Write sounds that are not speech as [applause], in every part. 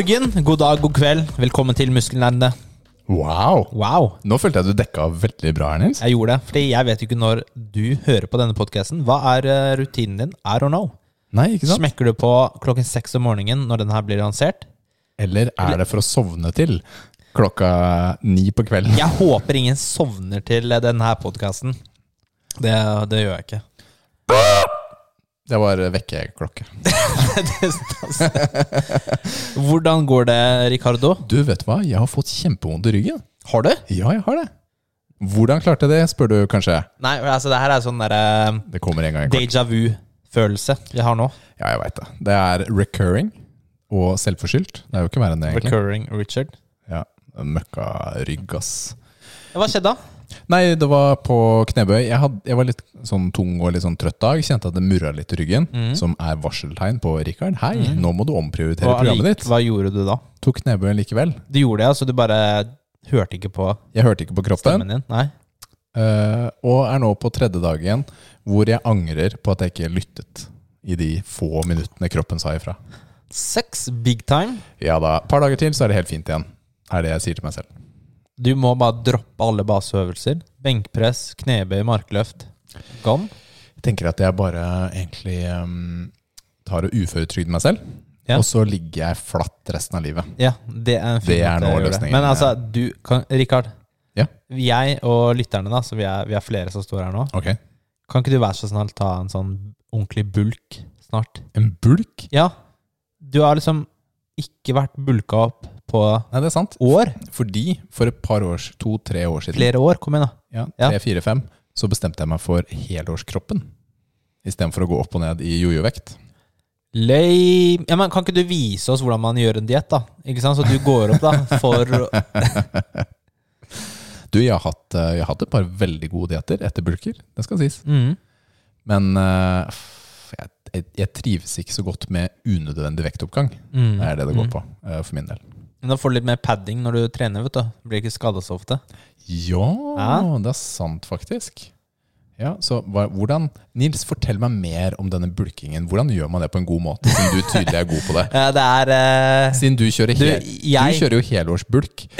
morgen, god dag, god kveld. Velkommen til Muskelnerdene. Wow! Wow, Nå følte jeg du dekka veldig bra her, Nils. jeg gjorde det. Fordi jeg vet jo ikke når du hører på denne podkasten. Hva er eh, rutinen din? I don't know. Nei, ikke sant? Smekker du på klokken seks om morgenen når den her blir lansert? Eller er det for å sovne til klokka ni på kvelden? Jeg håper ingen sovner til denne podkasten. Det, det gjør jeg ikke. Det var vekkerklokke. [laughs] Hvordan går det, Ricardo? Du, vet hva? Jeg har fått kjempevondt i ryggen. Har du? Ja, jeg har det. Hvordan klarte jeg det, spør du kanskje? Nei, altså det her er sånn derre Det kommer en gang i déjà vu-følelse jeg har nå. Ja, jeg veit det. Det er recurring og selvforskyldt. Det er jo ikke verre enn det, egentlig. Recurring Richard. Ja, Møkkarygg, ass. Hva skjedde da? Nei, det var på knebøy. Jeg, had, jeg var litt sånn tung og litt sånn trøtt dag. Kjente at det murra litt i ryggen, som er varseltegn på Rikard. Hei, nå må du omprioritere hva, programmet ditt. Hva gjorde du da? Tok knebøyen likevel. Du gjorde det, altså du bare hørte ikke på Jeg hørte ikke på kroppen, stemmen din? Nei? Uh, og er nå på tredje dagen hvor jeg angrer på at jeg ikke lyttet i de få minuttene kroppen sa ifra. Sex big time. Ja da, et par dager til så er det helt fint igjen. Er det jeg sier til meg selv. Du må bare droppe alle baseøvelser. Benkpress, knebøy, markløft. Gone. Jeg tenker at jeg bare egentlig um, tar og uføretrygder meg selv, Ja. og så ligger jeg flatt resten av livet. Ja, det er en fin Det er nå løsningen, Men altså, du kan, Rikard. Ja. Jeg og lytterne, da, så vi er, vi er flere som står her nå. Okay. Kan ikke du være så snill ta en sånn ordentlig bulk snart? En bulk? Ja. Du har liksom ikke vært bulka opp på Nei, det er sant. år. Fordi for et par år, to-tre år siden, Flere år. Kom igjen, da. ja, Ja. tre, fire, fem, så bestemte jeg meg for helårskroppen. Istedenfor å gå opp og ned i jojo-vekt. Lame. Ja, men Kan ikke du vise oss hvordan man gjør en diett, da? Ikke sant? Så du går opp da for [laughs] Du, jeg har, hatt, eh, jeg har hatt et par veldig gode dietter etter bulker, det skal sies. mm. Men eh, f- jeg, jeg, jeg trives ikke så godt med unødvendig vektoppgang. Mm. Det er det det går på, eh, for min del. Men Da får du litt mer padding når du trener. vet du Blir ikke skada så ofte. Ja, det er sant, faktisk. Ja, så hvordan Nils, fortell meg mer om denne bulkingen. Hvordan gjør man det på en god måte, siden du tydelig er god på det? [laughs] ja, Det er Uh, Siden du kjører, Du, hel, jeg- du kjører jo helårsbulk. [laughs]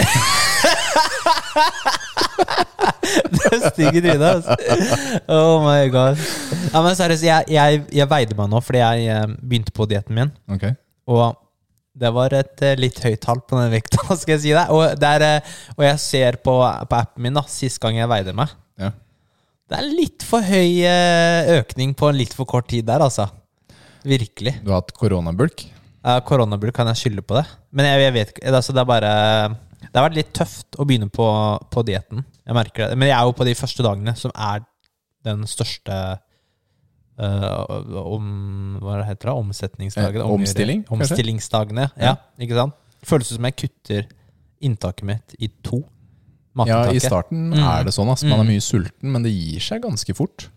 Det er stygg i trynet. Altså. Oh my god. Ja, men seriøst, jeg, jeg, jeg veide meg nå fordi jeg eh, begynte på dietten min. Ok. Og det var et eh, litt høyt tall på den vekta, [laughs] skal jeg si deg. Og, det er, eh, og jeg ser på, på appen min da, sist gang jeg veide meg. Ja. Det er litt for høy eh, økning på en litt for kort tid der, altså. Virkelig. Du har hatt koronabulk? Ja, koronabulk kan jeg skylde på det. Men jeg, jeg vet ikke, altså det er bare Det har vært litt tøft å begynne på, på dietten. Jeg merker det. Men jeg er jo på de første dagene, som er den største om, Hva heter det? Omsetningsdagene? Eh, omstilling? Omstillingsdagene. Ja. ikke sant? Føles som jeg kutter inntaket mitt i to. Ja, i starten Mm. er det sånn. ass. Man er Mm. mye sulten, men det gir seg ganske fort.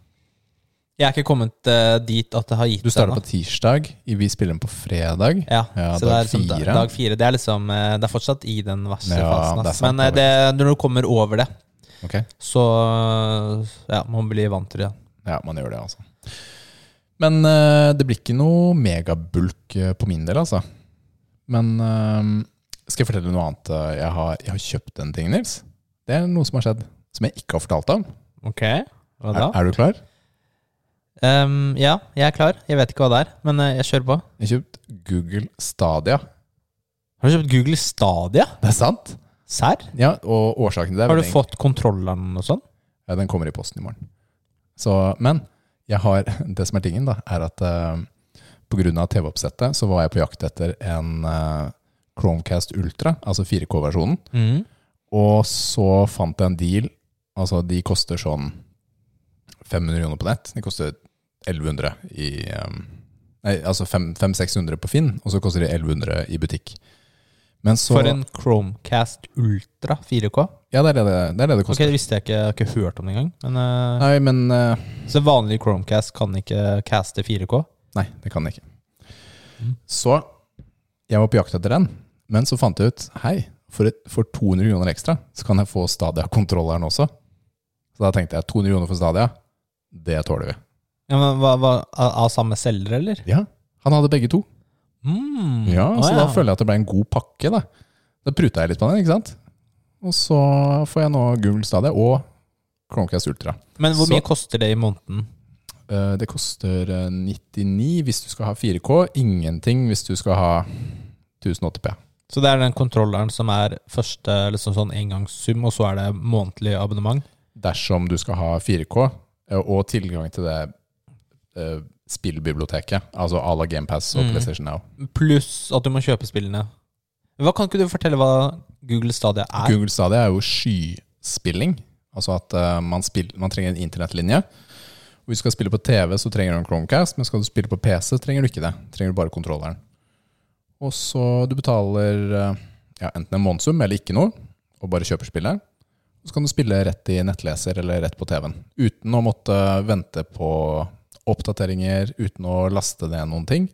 Jeg er ikke kommet uh, dit at det har gitt Du starter på tirsdag, vi spiller den på fredag. Ja, Ja, så det dag er liksom fire. Dag fire. Det er liksom eh, Det er fortsatt i den verste Ja, fasen. det ass. sant, Men eh, det det, når du kommer over det, okay. så ja, man blir vant til det. Ja, man gjør det, altså. Men eh, det blir ikke noe megabulk eh, på min del, altså. Men eh, skal jeg fortelle noe annet? Jeg har, jeg har kjøpt en ting, Nils. Det er noe som har skjedd, som jeg ikke har fortalt om. Ok, hva da? Er, er du klar? Um, ja, jeg er klar. Jeg vet ikke hva det er, men jeg kjører på. Jeg har kjøpt Google Stadia. Har du kjøpt Google Stadia? Det er sant? Serr? Ja, og årsaken til det Har du fått kontrolleren og sånn? Ja, den kommer i posten i morgen. Så, men jeg har, [laughs] det som er tingen, da, er at uh, pga. TV-oppsettet så var jeg på jakt etter en uh, Chromecast Ultra, altså 4K-versjonen. Mm. Og så fant jeg en deal. Altså, de koster sånn 500 kroner på nett. De koster 1100 i um, Nei, altså 500-600 på Finn, og så koster de 1100 i butikk. Men så For en Chromecast Ultra 4K? Ja, det er det det, det, er det, det koster. Det visste jeg ikke. Jeg har ikke hørt om det engang. Men, eh, Nei, men uh, så vanlig Chromecast kan ikke caste 4K? Nei, det kan det ikke. Mm. Så jeg var på jakt etter den, men så fant jeg ut Hei, for, et, for 200 kroner ekstra så kan jeg få Stadia-kontrolleren også. Så da tenkte jeg 200 kroner for Stadia, det tåler vi. Ja, men hva, hva, av, av samme selger, eller? Ja, han hadde begge to. Mm. Ja, Så da føler jeg at det ble en god pakke. Da Da pruta jeg litt på den, ikke sant? Og så får jeg nå Google Stadia og Chromecast Ultra. Men hvor Så- mye koster det i måneden? Eh, Det koster eh, 99 hvis du skal ha 4K, ingenting hvis du skal ha 1080P. Så det er den kontrolleren som er første liksom sånn engangssum, og så er det månedlig abonnement? Dersom du skal ha 4K eh, og tilgang til det eh, spillbiblioteket, altså à la GamePass og Mm. PlayStation Now. Pluss at du må kjøpe spillene. Hva Kan ikke du fortelle hva Google Stadia er? Google Stadia er jo skyspilling. Altså at uh, man, spiller, man trenger en internettlinje. Hvis du skal spille på TV, så trenger du en Chromecast, men skal du spille på PC, trenger du ikke det. Trenger du bare kontrolleren. Og så du betaler uh, ja, enten en månedssum eller ikke noe, og bare kjøper spillet. Så kan du spille rett i nettleser eller rett på TV-en. Uten å måtte vente på oppdateringer, uten å laste ned noen ting.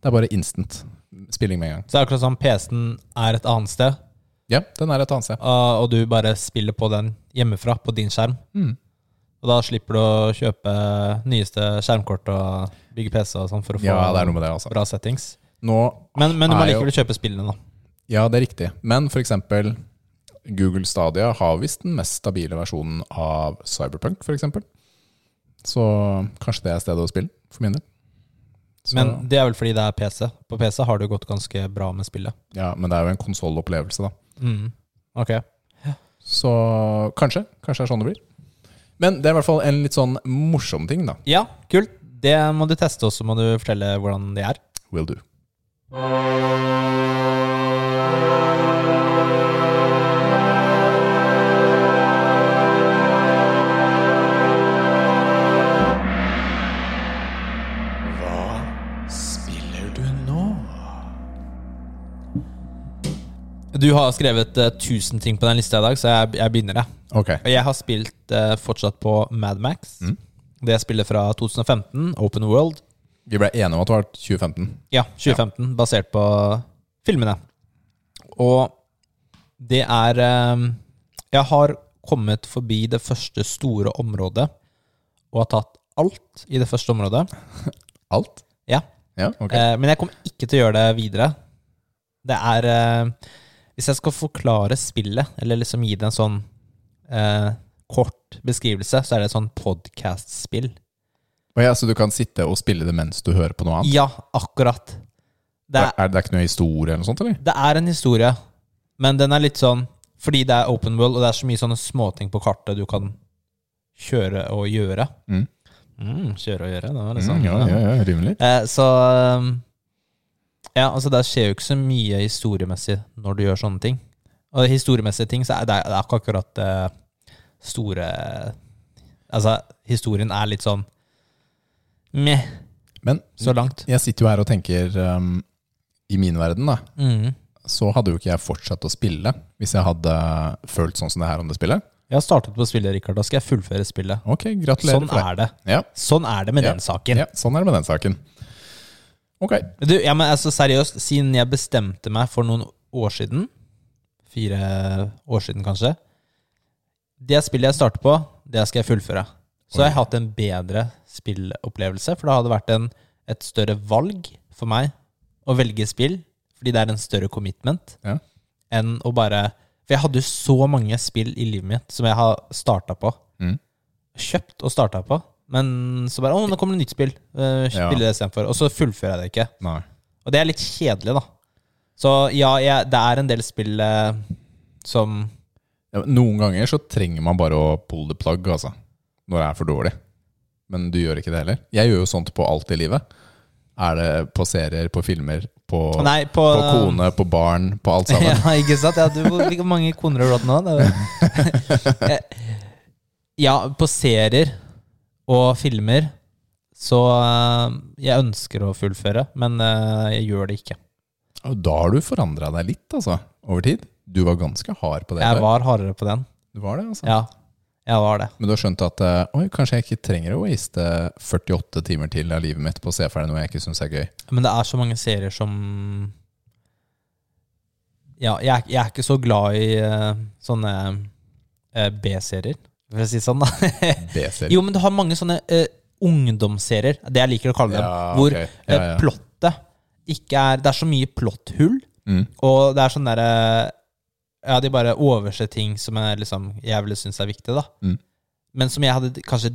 Det er bare instant spilling med en gang. Så det er akkurat som PC-en er et annet sted, Ja, den er et annet sted. ah, og du bare spiller på den hjemmefra, på din skjerm. Mm. Og da slipper du å kjøpe nyeste skjermkort og bygge PC og sånn for å få Ja, det er noe med det, altså. bra settings. Nå Men, men du må er jo- likevel kjøpe spillene, da. Ja, det er riktig. Men for eksempel Google Stadia har visst den mest stabile versjonen av Cyberpunk, for eksempel. Så kanskje det er stedet å spille, for min del. Så, Men det er vel fordi det er PC. På PC har det jo gått ganske bra med spillet. ja, men det er jo en konsollopplevelse, da. Mm. Ok. Så kanskje. Kanskje det er sånn det blir. Men det er i hvert fall en litt sånn morsom ting, da. Ja, kult. Det må du teste, og så må du fortelle hvordan det er. Will do. Du har skrevet 1000 ting på den lista i dag, så jeg, jeg begynner, jeg. Ok. Og jeg har spilt uh, fortsatt på Mad Max. Mm. Det spillet fra 2015, Open World. Vi ble enige om at det var 2015. Ja, 2015, basert på filmene. Og det er uh, Jeg har kommet forbi det første store området og har tatt alt i det første området. [laughs] Alt? Ja. Ja, okay. Men jeg kommer ikke til å gjøre det videre. Det er Hvis jeg skal forklare spillet, eller liksom gi det en sånn eh, kort beskrivelse, så er det et sånn podcast-spill. Og ja, så du kan sitte og spille det mens du hører på noe annet? Ja, akkurat. Det er, er, er det ikke noe historie eller noe sånt, eller? det er en historie, men den er litt sånn Fordi det er open world, og det er så mye sånne småting på kartet du kan kjøre og gjøre. Mm. Mm, kjøre og gjøre, det var liksom Mm, ja, ja, ja, rimelig. Eh, så um, Ja, altså det skjer jo ikke så mye historiemessig når du gjør sånne ting. Og historiemessige ting, så er det, det er ikke akkurat det store Altså, historien er litt sånn meh, Men så langt. jeg sitter jo her og tenker um, I min verden, da, Mm. så hadde jo ikke jeg fortsatt å spille hvis jeg hadde følt sånn som det her om det spillet. Jeg har startet på spillet, Rikard. Da skal jeg fullføre spillet. Ok, gratulerer Sånn for det. er det. Ja, Sånn er det med Ja. den saken. ja, sånn er det med den saken. Ok. Du, ja, men altså seriøst, siden jeg bestemte meg for noen år siden, fire år siden kanskje, det spillet jeg starter på, det skal jeg fullføre. Så jeg har hatt en bedre spillopplevelse, for det hadde vært en, et større valg for meg å velge spill, fordi det er en større commitment, Ja. enn å bare For jeg hadde jo så mange spill i livet mitt som jeg har starta på. Mm. Kjøpt og starta på. Men så bare Å, nå kommer det nytt spill. Uh, Ja. spille det istedenfor. Og så fullfører jeg det ikke. Nei. Og det er litt kjedelig, da. Så ja, jeg, det er en del spill eh, som Ja, noen ganger så trenger man bare å pull the plug, altså. Når det er for dårlig. Men du gjør ikke det heller. Jeg gjør jo sånt på alt i livet. Er det på serier, på filmer, på, Nei, på, på kone, på barn, på alt sammen? [laughs] Ja, ikke sant? Ja, du, hvor mange koner har du hatt nå? [laughs] [laughs] Ja, på serier og filmer så eh, Jeg ønsker å fullføre, men eh, jeg gjør det ikke. Og da har du forandra deg litt, altså. Over tid. Du var ganske hard på det. Jeg før. var hardere på den. Du var det, altså. Ja, jeg var det. Men du har skjønt at eh, oi, kanskje jeg ikke trenger å waste 48 timer til av livet mitt på å se ferdig noe jeg ikke syns er gøy. Men det er så mange serier som Ja, jeg, jeg er ikke så glad i sånne B-serier, for å si det sånn, da. [laughs] Jo, men du har mange sånne uh, ungdomsserier, det jeg liker å kalle dem, Ja, hvor ok. eh, Ja, ja. plottet ikke er Det er så mye plotthull, Mm. og det er sånn derre Ja, de bare overser ting som jeg, liksom, jeg ville synes er viktig, da. Mm. Men som jeg hadde kanskje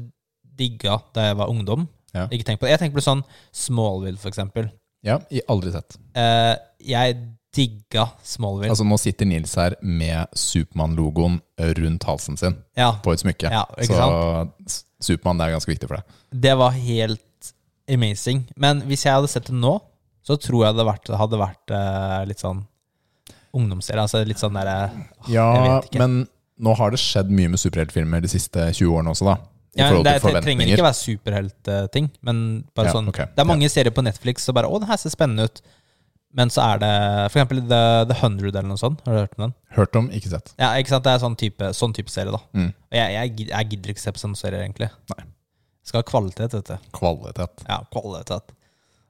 digga da jeg var ungdom. Ikke tenk på det. Jeg tenker på sånn Smallville, for eksempel. Ja, aldri sett. Uh, jeg digga Smallville. Altså Nå sitter Nils her med Supermann-logoen rundt halsen sin ja, på et smykke. Ja, ikke så Supermann det er ganske viktig for deg. det var helt amazing. Men hvis jeg hadde sett det nå, så tror jeg det hadde vært, hadde vært uh, litt sånn ungdomsserie. Altså litt sånn derre Ja, vet ikke. men nå har det skjedd mye med superheltfilmer de siste 20 årene også, da. I ja, det, til det trenger ikke være superheltting, men bare Ja, sånn okay. Det er mange serier på Netflix som bare 'Å, det her ser spennende ut'. Men så er det eksempel The, The Hundred eller noe sånt. Har du hørt om den? Hørt om, ikke sett. Ja, ikke sant? Det er sånn type, sånn type serie, da. Mm. Og jeg, jeg, jeg gidder ikke se på sånne serier, egentlig. Nei. Skal ha kvalitet, vet du. Kvalitet. Ja, kvalitet.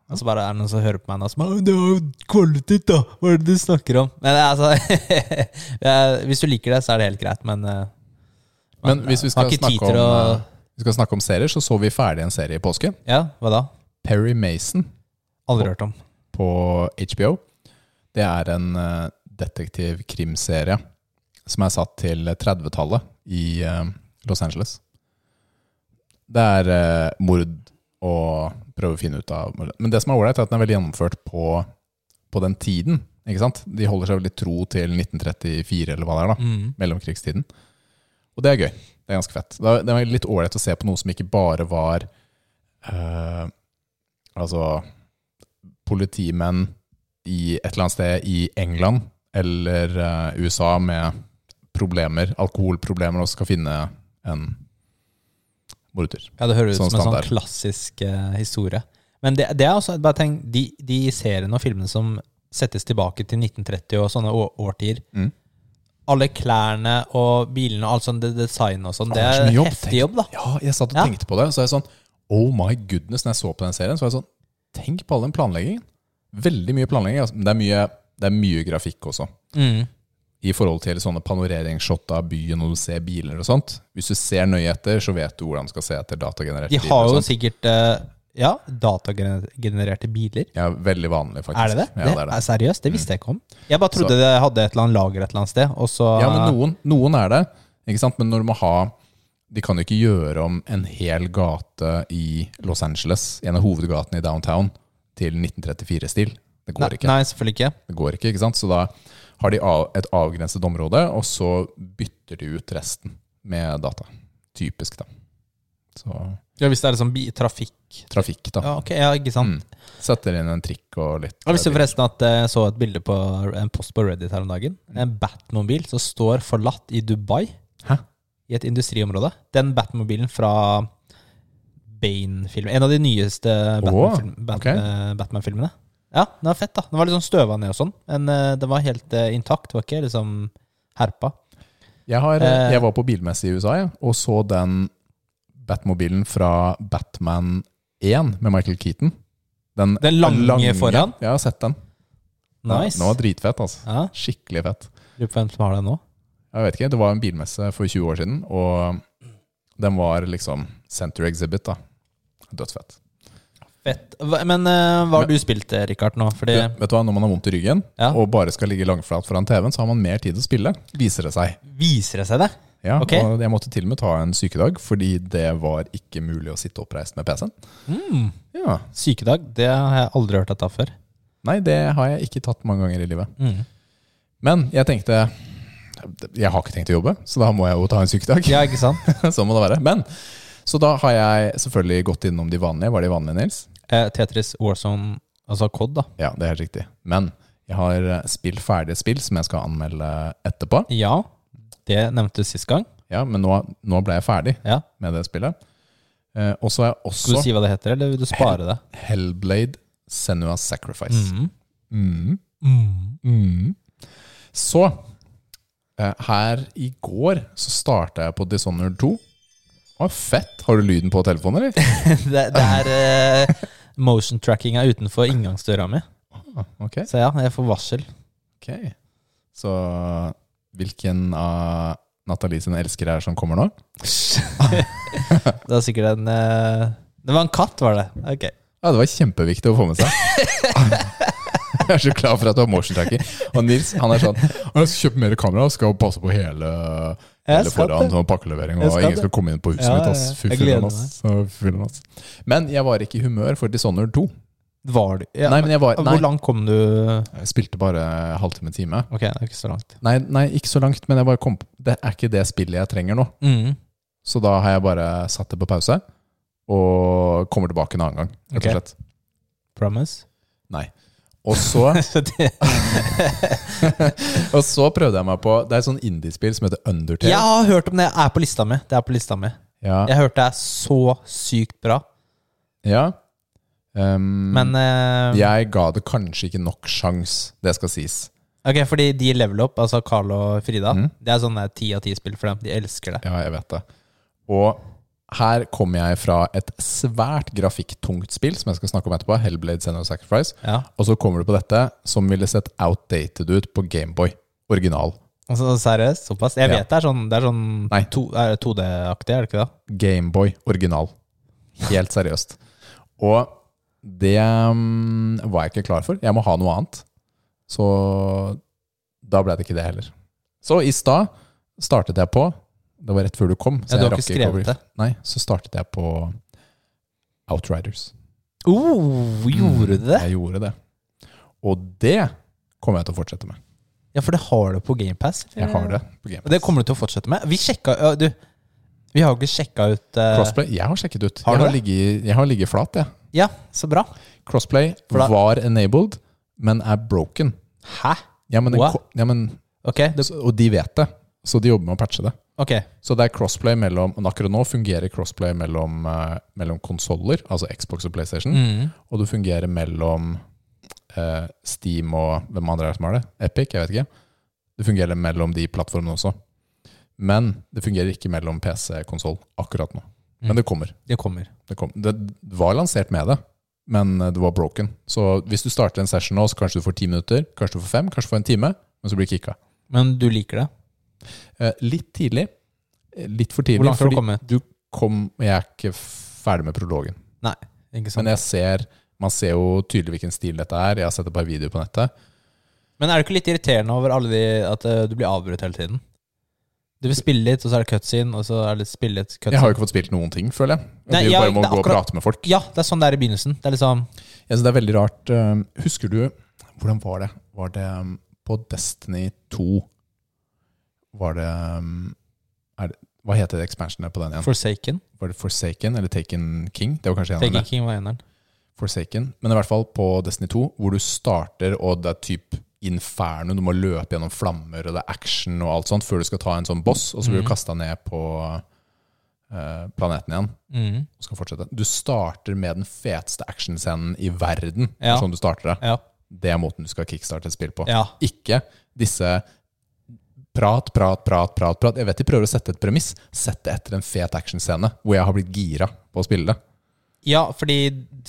Og så bare er det noen som hører på meg nå som bare, Det var jo kvalitet, da! Hva er det du snakker om? Men altså [laughs] Hvis du liker det, så er det helt greit, men man, Men hvis vi skal, snakke om, å eh, vi skal snakke om serier, så så vi ferdig en serie i påske. Ja, hva da? Perry Mason Aldri hørt om. På HBO. Det er en uh, detektiv-krimserie som er satt til 30-tallet i eh, Los Angeles. Det er eh, mord og prøve å finne ut av Men det som er ålreit, er at den er veldig gjennomført på, på den tiden. Ikke sant? De holder seg veldig tro til 1934, eller hva det er. da Mm. mellomkrigstiden. Og det er gøy. Det er ganske fett. Det er, litt ålreit å se på noe som ikke bare var eh, Altså politimenn i et eller annet sted i England eller eh, USA med problemer, alkoholproblemer, og skal finne en morder. Ja, det høres ut Sånn som en sånn klassisk uh, historie. Men det, det er også, bare tenk, de, de seriene og filmene som settes tilbake til 1930 og sånne årtier Mm. Alle klærne og bilene og alt sånt, det designet og sånn, det er heftig jobb, da. Ja, jeg satt og Ja. tenkte på det, og så er jeg sånn Oh my goodness, når jeg så på den serien, så var jeg sånn Tenk på all den planleggingen. Veldig mye planlegging. Altså. Det er mye, det er mye grafikk også. Mm. I forhold til sånne panoreringsshot av byen og du ser biler og sånt. Hvis du ser nøye etter, så vet du hvordan du skal se etter datagenererte biler. De har jo sikkert eh, ja, datagenererte biler. Ja, veldig vanlig, faktisk. Er det det? Ja, det er det. seriøst? Det visste jeg ikke om. Jeg bare trodde Så- det hadde et eller annet lager et eller annet sted, Ja, men noen, noen er det. Ikke sant? Men når du må ha De kan jo ikke gjøre om en hel gate i Los Angeles, en av hovedgatene i downtown, til 1934-stil. Det går nei, ikke. nei, selvfølgelig ikke. Det går ikke, ikke sant? Så da har de et avgrenset område, og så bytter de ut resten med data. Typisk, da. Så Ja, Hvis det er liksom trafikk trafikk, da. Ja, ok, ja, ikke sant. Mm. Setter inn en trikk og litt Jeg visste forresten at jeg så et bilde på en post på Reddit her om dagen. En Batmobil som står forlatt i Dubai. Hæ? I et industriområde. Den Batmobilen fra Bane-filmen. En av de nyeste Batman-filmene. Eh, Batman-filmene. Ja, den var fett, da. Den var litt sånn støva ned og sånn, men uh, det var helt uh, intakt. Det var ikke liksom herpa. Jeg, har, uh, jeg var på bilmesse i USA ja, og så den Batmobilen fra Batman 1 med Michael Keaton. Den, Den lange foran? Ja, jeg har sett den. Nice. Den var dritfett, altså. Ja, Skikkelig fett. Lurer på hvem som har den nå. Jeg vet ikke, Det var en bilmesse for 20 år siden, og den var liksom center exhibit. da. Dødsfett. Fett. Men uh, hva har du spilt, eh, Rikard, nå? Fordi Du, vet du hva, Når man har vondt i ryggen Ja. og bare skal ligge langflat foran TV-en, så har man mer tid til å spille, viser det seg. Viser det seg det? Ja, okay. og Jeg måtte til og med ta en sykedag, fordi det var ikke mulig å sitte oppreist med PC-en. Mm. Ja. Sykedag, det har jeg aldri hørt dette ta før. Nei, det har jeg ikke tatt mange ganger i livet. Mm. Men jeg tenkte Jeg har ikke tenkt å jobbe, så da må jeg jo ta en sykedag. Ja, ikke sant? [laughs] sånn må det være. Men, så da har jeg selvfølgelig gått innom de vanlige. Var de vanlige, Nils? Eh, Tetris Warzone, altså COD, da. Ja, det er helt riktig. Men jeg har eh, spilt ferdige spill som jeg skal anmelde etterpå. Ja, det nevnte du sist gang. Ja, Men nå, nå ble jeg ferdig Ja. med det spillet. Eh, og så har jeg også Skal du si hva det heter, eller vil du spare det? Hellblade Senua Sacrifice. Mm. Mm. Mm. Mm. Så her i går så starta jeg på Dishonored 2. Å, fett! Har du lyden på telefonen, eller? [laughs] det, det er uh, motion trackinga utenfor inngangsdøra mi. Ah, okay. Så ja, jeg får varsel. ok. Så hvilken av Nathalie sine elskere er som kommer nå? [laughs] Det var sikkert en uh, Det var en katt, var det? Ok. Ja, Det var kjempeviktig å få med seg. [laughs] [laughs] Jeg er så glad for at du har motion tracker. Og Nils han er sånn Jeg skal kjøpe mer kamera og skal passe på hele, hele foran sånn pakkelevering. Og ingen skal komme inn på huset Ja, mitt. Ass. Fy gleder ass. Ass. Men jeg var ikke i humør for Dishonored 2. Var du ja, Nei, men jeg var Nei, Hvor langt kom du jeg spilte bare halvtime-time. Ok, det er ikke så langt. Nei, nei, ikke så langt, men jeg bare kom Det er ikke det spillet jeg trenger nå. Mm. Så da har jeg bare satt det på pause, og kommer tilbake en annen gang. Rett og slett. Promise? Nei. Og så, [laughs] [laughs] og så prøvde jeg meg på Det er et sånn indiespill som heter Undertale. jeg har hørt om det. Jeg er på lista mi. Det er på lista mi. Ja. Jeg hørte det er så sykt bra. ja. Um, Men uh, jeg ga det kanskje ikke nok sjans, det skal sies. Ok, fordi de level up, altså Carl og Frida, mm. det er sånn ti av ti spill for dem. De elsker det. Ja, jeg vet det. Og her kommer jeg fra et svært grafikktungt spill, som jeg skal snakke om etterpå, Hellblade Senna Sacrifice. Ja. Og så kommer du på dette, som ville sett outdated ut på Gameboy. Original. Altså, seriøst? Såpass? Jeg Ja. vet det er sånn, det er sånn to, er 2D-aktig, er det ikke det? Gameboy original. Helt seriøst. Og det um, var jeg ikke klar for. Jeg må ha noe annet. Så da ble det ikke det heller. Så i stad startet jeg på Det var rett før du kom. Ja, du har ikke skrevet det? Nei, så startet jeg på Outriders. Oh, gjorde du det? Jeg gjorde det. Og det kommer jeg til å fortsette med. Ja, for det har du på GamePass. Jeg har det på GamePass. Game det kommer du til å fortsette med. Vi sjekka ja, Du, vi har jo ikke sjekka ut uh... Crossplay, jeg har sjekket ut. Har jeg, har ligget, jeg har ligget flat, jeg. Ja, så bra. Crossplay da- var enabled, men er broken. Hæ? Ja, men, den ja, men okay, Så- Og de vet det, så de jobber med å patche det. ok. Så det er crossplay mellom og Akkurat nå fungerer crossplay mellom, uh, mellom konsoller, altså Xbox og PlayStation, Mm. og det fungerer mellom uh, Steam og Hvem andre er det som har det? Epic? Jeg vet ikke. Det fungerer mellom de plattformene også. Men det fungerer ikke mellom PC og konsoll akkurat nå. Mm. Men det kommer. Det kommer. Det, kom. det var lansert med det, men eh, det var broken. Så hvis du starter en session nå, så kanskje du får ti minutter, kanskje du får fem, kanskje du får en time, men så blir det kicka. Men du liker det? Eh, litt tidlig. Eh, Litt for tidlig. Hvor langt har du kommet? Du kom, jeg er ikke ferdig med prologen. Nei, ikke sant. Men jeg ser, man ser jo tydelig hvilken stil dette er. Jeg har sett et par videoer på nettet. Men er du ikke litt irriterende over alle de, at eh, du blir avbrutt hele tiden? Du vil spille litt, og så er det cutscene, og så er det spille litt cutscene. Jeg har jo ikke fått spilt noen ting, føler jeg. Nei, jeg bare må gå gå og prate med folk. Ja, det er sånn det er i begynnelsen. Det er liksom synes det er veldig rart. Husker du Hvordan var det? Var det um, på Destiny 2 Var det, um, det Hva heter expansionen på den igjen? Forsaken. Var det Forsaken eller Taken King? Det var kanskje en av Taken. King var eneren. Forsaken. Men i hvert fall på Destiny 2, hvor du starter, og det er typ inferno, du må løpe gjennom flammer, og det er action og alt sånt, før du skal ta en sånn boss, og så blir du Mhm. kasta ned på eh, planeten igjen. Mm. Og skal fortsette. Du starter med den feteste actionscenen i verden. Ja. Sånn du starter det. Ja. Det er måten du skal kickstarte et spill på. ja. Ikke disse prat, prat, prat, prat, prat. Jeg vet de prøver å sette et premiss. Sett det etter en fet actionscene hvor jeg har blitt gira på å spille det. Ja, fordi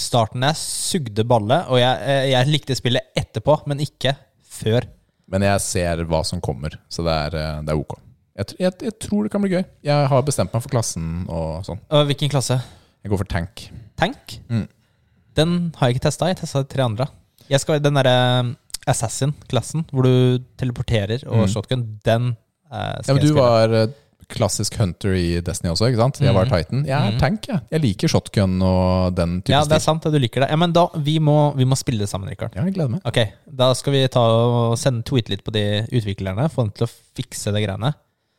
starten der sugde balle, og jeg, eh, jeg likte spillet etterpå, men ikke før. Men jeg ser hva som kommer, så det er, eh, det er ok. Jeg, jeg, jeg tror det kan bli gøy. Jeg har bestemt meg for klassen og sånn. Og hvilken klasse? Jeg går for tank. Tank? Mm. Den har jeg ikke testa. Jeg testa tre andre. Jeg skal Den derre Assassin-klassen, hvor du teleporterer og Mm. shotgun, den eh, Ja, skal men jeg du var eh, klassisk hunter i Destiny også, ikke sant? Jeg var Mhm. Titan. Jeg er Mhm. tank, jeg. Jeg liker shotgun og den type Ja, det er sant at du liker det. Ja, Men da, vi må, vi må spille det sammen, Rikard. Ja, jeg gleder meg. Ok, da skal vi ta og sende tweete litt på de utviklerne, få dem til å fikse det greiene.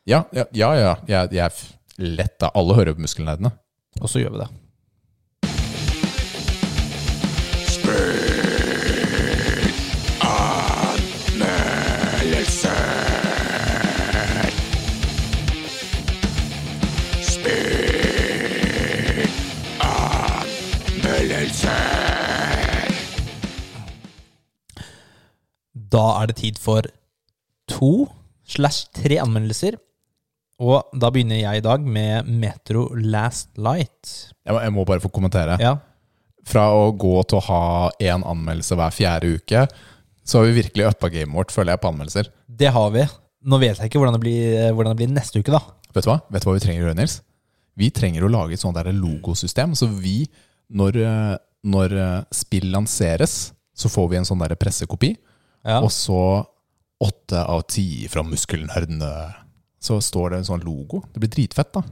Ja, ja, ja. ja. Jeg, jeg er lett av alle hører på muskelnerdene. Og så gjør vi det. Da er det tid for to slash tre anmeldelser. Og da begynner jeg i dag med Metro Last Light. Jeg må, jeg må bare få kommentere. Ja, Fra å gå til å ha én anmeldelse hver fjerde uke, så har vi virkelig uppa gamet vårt, føler jeg, på anmeldelser. det har vi. Nå vet jeg ikke hvordan det blir, hvordan det blir neste uke, da. Vet du hva Vet du hva vi trenger å gjøre, Nils? Vi trenger å lage et sånt der logosystem. Så vi, når, eh, når eh, spill lanseres, så får vi en sånn der pressekopi, Ja. og så åtte av ti fra muskelnerdene. Så står det en sånn logo. Det blir dritfett, da.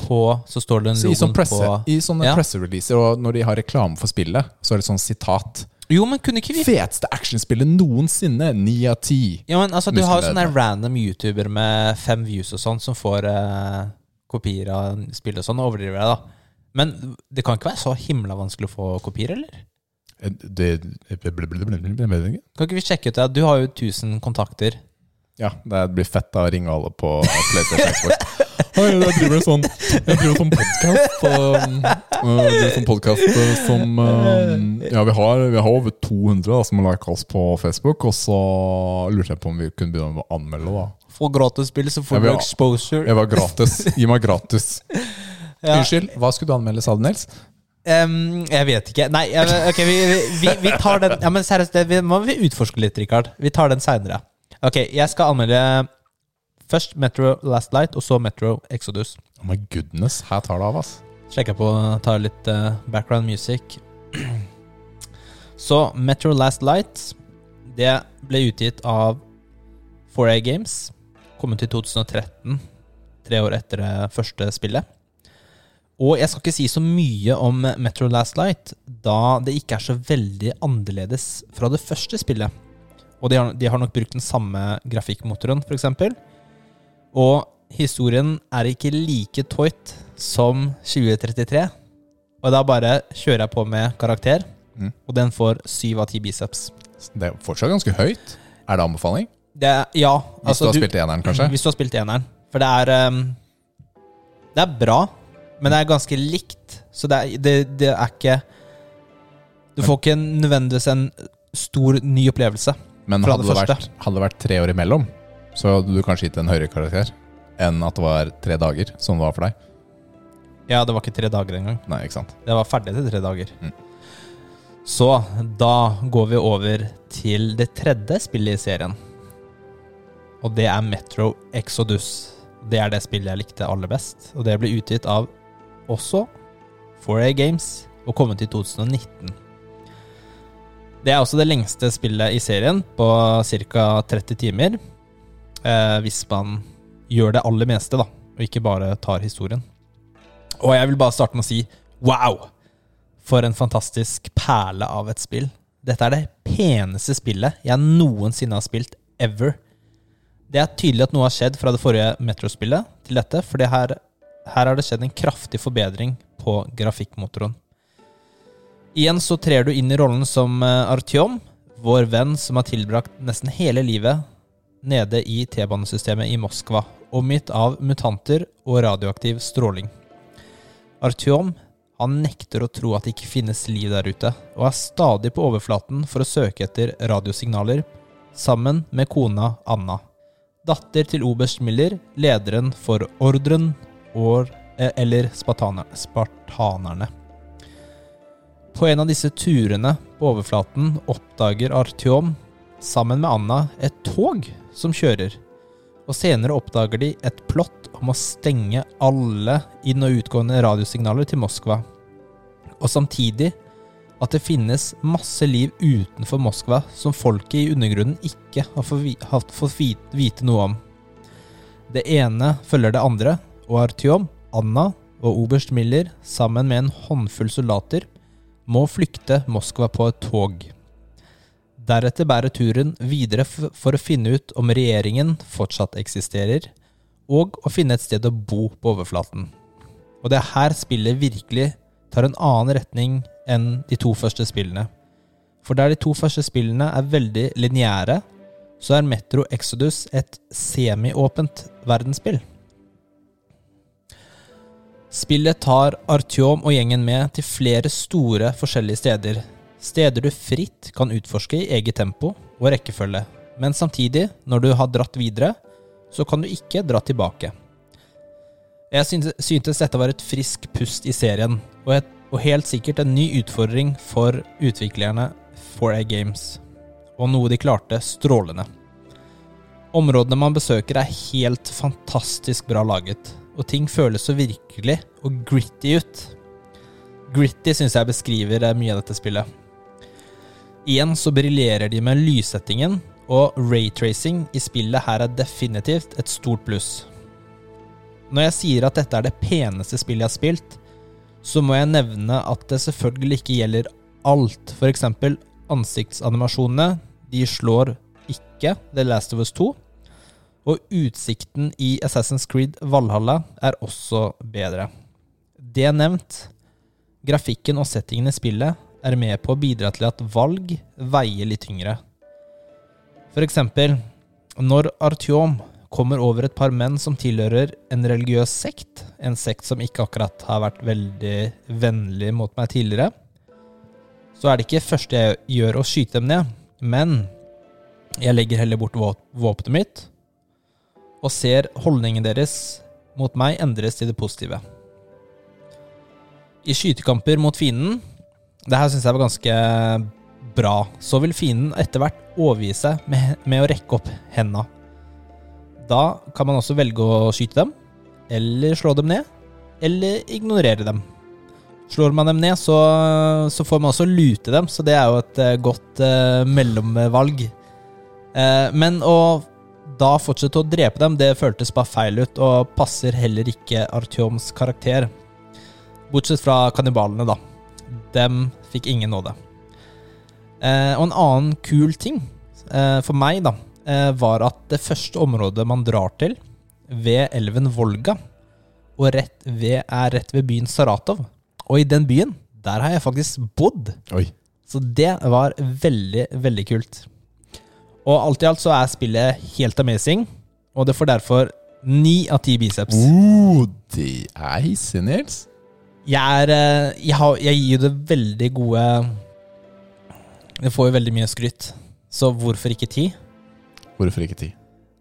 På så står det en Så sånn presse, på I sånne Ja. pressereleaser, og når de har reklame for spillet, så er det sånn sitat. Jo, men kunne ikke vi Feteste actionspillet noensinne! Ni av ti. Ja, men altså, Du har jo sånne random YouTuber med fem views og sånn, som får eh, kopier av spill og sånn. og overdriver det, da. Men det kan ikke være så himla vanskelig å få kopier, eller? Det, Kan ikke vi sjekke ut det? Du har jo 1000 kontakter. ja, det blir fett da å ringe alle på PlayStation Xbox. [laughs] Hei, jeg driver sånn Jeg driver sånn podkast sånn podcast, som eh, Ja, vi har, vi har over 200 da, som har lagt oss på Facebook, og så lurte jeg på om vi kunne begynne å anmelde, da. Få gratis spill, så får du exposure. Jeg var gratis. Gi meg gratis. [laughs] Ja. Unnskyld, hva skulle du anmelde, sa du, Nils? Em, jeg vet ikke. Nei, ok, vi, vi, vi tar den Ja, men seriøst, det vi- må vi utforske litt, Rikard. Vi tar den seinere. Ok, jeg skal anmelde først Metro Last Light, og så Metro Exodus. Oh my goodness, her tar det av, ass. Sjekker på tar litt uh, background music. Så Metro Last Light Det ble utgitt av 4A Games. Kommet i 2013, tre år etter det første spillet. Og jeg skal ikke si så mye om Metro Last Light, da det ikke er så veldig annerledes fra det første spillet. Og de har, de har nok brukt den samme grafikkmotoren, f.eks. Og historien er ikke like toit som 2033. Og da bare kjører jeg på med karakter, Mm. og den får syv av ti biceps. Det er fortsatt ganske høyt. Er det anbefaling? Det ja, Hvis altså du har du- spilt eneren, kanskje? Hvis du har spilt eneren. For det er um, Det er bra, men det er ganske likt. Så det er, det, det er ikke Du får ikke nødvendigvis en stor ny opplevelse. Men fra hadde det det, første. vært, hadde det vært tre år imellom, så hadde du kanskje gitt en høyere karakter enn at det var tre dager, som det var for deg. Ja, det var ikke tre dager engang. Nei, ikke sant? Det var ferdig til tre dager. Mm. Så da går vi over til det tredje spillet i serien. Og det er Metro Exodus. Det er det spillet jeg likte aller best. Og det ble utgitt av også 4A Games og kommet i 2019. Det er også det lengste spillet i serien, på ca. 30 timer. Eh, hvis man gjør det aller meste, da, og ikke bare tar historien. Og jeg vil bare starte med å si wow! For en fantastisk perle av et spill. Dette er det peneste spillet jeg noensinne har spilt ever. Det er tydelig at noe har skjedd fra det forrige Metro-spillet til dette, for det her, her har det skjedd en kraftig forbedring på grafikkmotoren. Igjen så trer du inn i rollen som eh, Artyom, vår venn som har tilbrakt nesten hele livet nede i T-banesystemet i Moskva, omgitt av mutanter og radioaktiv stråling. Artyom han nekter å tro at det ikke finnes liv der ute, og er stadig på overflaten for å søke etter radiosignaler, sammen med kona Anna. Datter til oberst Miller, lederen for Ordren, or, eh, eller spartaner, Spartanerne. På en av disse turene på overflaten oppdager Artyom, sammen med Anna, et tog som kjører. Og senere oppdager de et plott om å stenge alle inn- og utgående radiosignaler til Moskva. Og samtidig at det finnes masse liv utenfor Moskva som folket i undergrunnen ikke har fått vite noe om. Det ene følger det andre, og Artyom, Anna og oberst Miller sammen med en håndfull soldater må flykte Moskva på et tog. Deretter bærer turen videre for å finne ut om regjeringen fortsatt eksisterer, og å finne et sted å bo på overflaten. Og det er her spillet virkelig tar en annen retning enn de to første spillene. For der de to første spillene er veldig lineære, så er Metro Exodus et semiåpent verdensspill. Spillet tar Artyom og gjengen med til flere store forskjellige steder. Steder du fritt kan utforske i eget tempo og rekkefølge. Men samtidig, når du har dratt videre, så kan du ikke dra tilbake. Jeg syntes, dette var et frisk pust i serien, og, et, og helt sikkert en ny utfordring for utviklerne 4A Games. Og noe de klarte strålende. Områdene man besøker er helt fantastisk bra laget, og ting føles så virkelig og gritty ut. Gritty syns jeg beskriver eh, mye av dette spillet. Igjen så briljerer de med lyssettingen, og raytracing i spillet her er definitivt et stort pluss. Når jeg sier at dette er det peneste spillet jeg har spilt, så må jeg nevne at det selvfølgelig ikke gjelder alt. For eksempel ansiktsanimasjonene. De slår ikke The Last of Us 2. Og utsikten i Assassin's Creed Valhalla er også bedre. Det nevnt, grafikken og settingen i spillet er med på å bidra til at valg veier litt tyngre. For eksempel, når Artyom kommer over et par menn som tilhører en religiøs sekt, en sekt som ikke akkurat har vært veldig vennlig mot meg tidligere, så er det ikke første jeg gjør å skyte dem ned, men jeg legger heller bort våpenet mitt og ser holdningen deres mot meg endres til det positive. I skytekamper mot fienden Det her syns jeg var ganske bra. Så vil fienden etter hvert overgi seg med, med å rekke opp henda. Da kan man også velge å skyte dem, eller slå dem ned, eller ignorere dem. Slår man dem ned, så, så får man også lute dem, så det er jo et eh, godt uh, mellomvalg. Uh, men å da fortsette å drepe dem, det føltes bare feil ut, og passer heller ikke Artyoms karakter. Bortsett fra kannibalene, da. Dem fikk ingen nåde. Eh, og en annen kul ting eh, for meg, da, eh, var at det første området man drar til, ved elven Volga, og rett ved, er rett ved byen Saratov. Og i den byen, der har jeg faktisk bodd. Oi. Så det var veldig, veldig kult. Og alt i alt så er spillet helt amazing, og det får derfor ni av ti biceps. Uh, det er hissig, Nils. Jeg er eh, jeg, har, jeg gir jo det veldig gode Det får jo veldig mye skryt, så hvorfor ikke ti? Hvorfor ikke ti?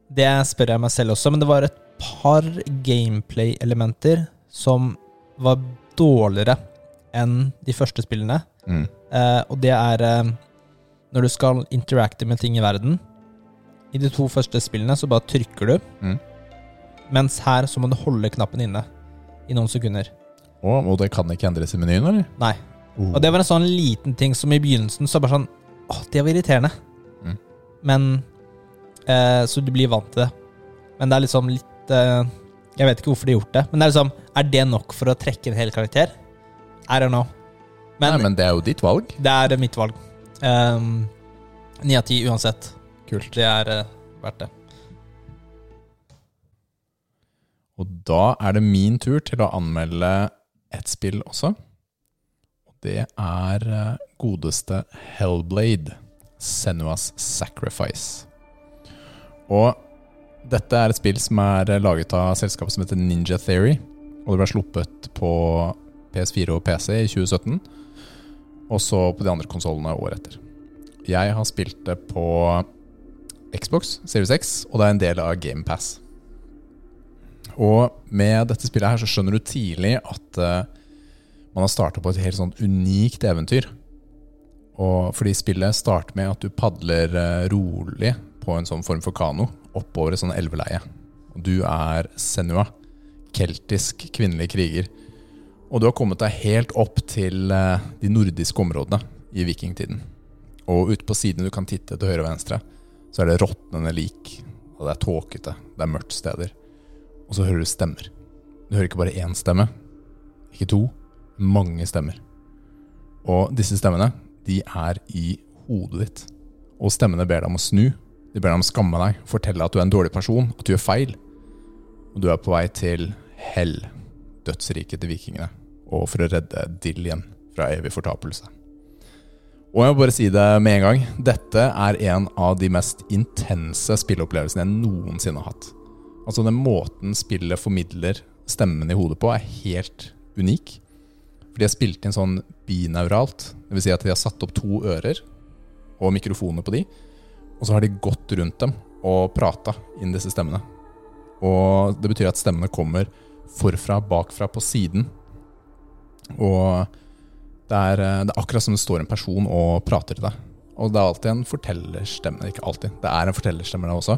Det spør jeg meg selv også, men det var et par gameplay-elementer som var dårligere enn de første spillene. Mm. Uh, og det er eh, når du skal interacte med ting i verden. I de to første spillene så bare trykker du, Mm. mens her så må du holde knappen inne i noen sekunder. Oh, og det kan ikke endres i menyen, eller? Nei. Oh. Og det var en sånn liten ting som i begynnelsen så bare sånn Åh, det var irriterende. Mm. Men eh, Så du blir vant til det. Men det er liksom litt eh, Jeg vet ikke hvorfor de har gjort det. Men det er liksom Er det nok for å trekke en hel karakter? I don't know. Men, Nei, men det er jo ditt valg. det er mitt valg. Ni av ti uansett. Kult. Det er eh, verdt det. Og da er det min tur til å anmelde et spill også. Og det er eh, godeste Hellblade, Senuas Sacrifice. Og dette er et spill som er eh, laget av selskapet som heter Ninja Theory. Og det ble sluppet på PS4 og PC i 2017. Og så på de andre konsollene året etter. Jeg har spilt det på Xbox Series X, og det er en del av GamePass. Og med dette spillet her så skjønner du tidlig at uh, man har starta på et helt sånt unikt eventyr. Og fordi spillet starter med at du padler uh, rolig på en sånn form for kano oppover et sånn elveleie. Og du er Senua, keltisk kvinnelig kriger. Og du har kommet deg helt opp til eh, de nordiske områdene i vikingtiden. Og ute på sidene du kan titte til høyre og venstre, så er det råtnende lik. Og det er tåkete, det er mørkt steder. Og så hører du stemmer. Du hører ikke bare én stemme, ikke to, mange stemmer. Og disse stemmene, de er i hodet ditt. Og stemmene ber deg om å snu. De ber deg om å skamme deg, fortelle at du er en dårlig person, at du gjør feil. Og du er på vei til hell, dødsriket til vikingene, og for å redde Dillian fra evig fortapelse. Og jeg må bare si det med en gang. Dette er en av de mest intense spilleopplevelsene jeg noensinne har hatt. Altså Den måten spillet formidler stemmen i hodet på, er helt unik. For de har spilt inn sånn binauralt, Dvs. Si at de har satt opp to ører og mikrofoner på de. Og så har de gått rundt dem og prata inn disse stemmene. Og det betyr at stemmene kommer forfra, bakfra, på siden. Og det er, eh, det er akkurat som det står en person og prater til deg. Og det er alltid en fortellerstemme. Ikke alltid, det er en fortellerstemme der også.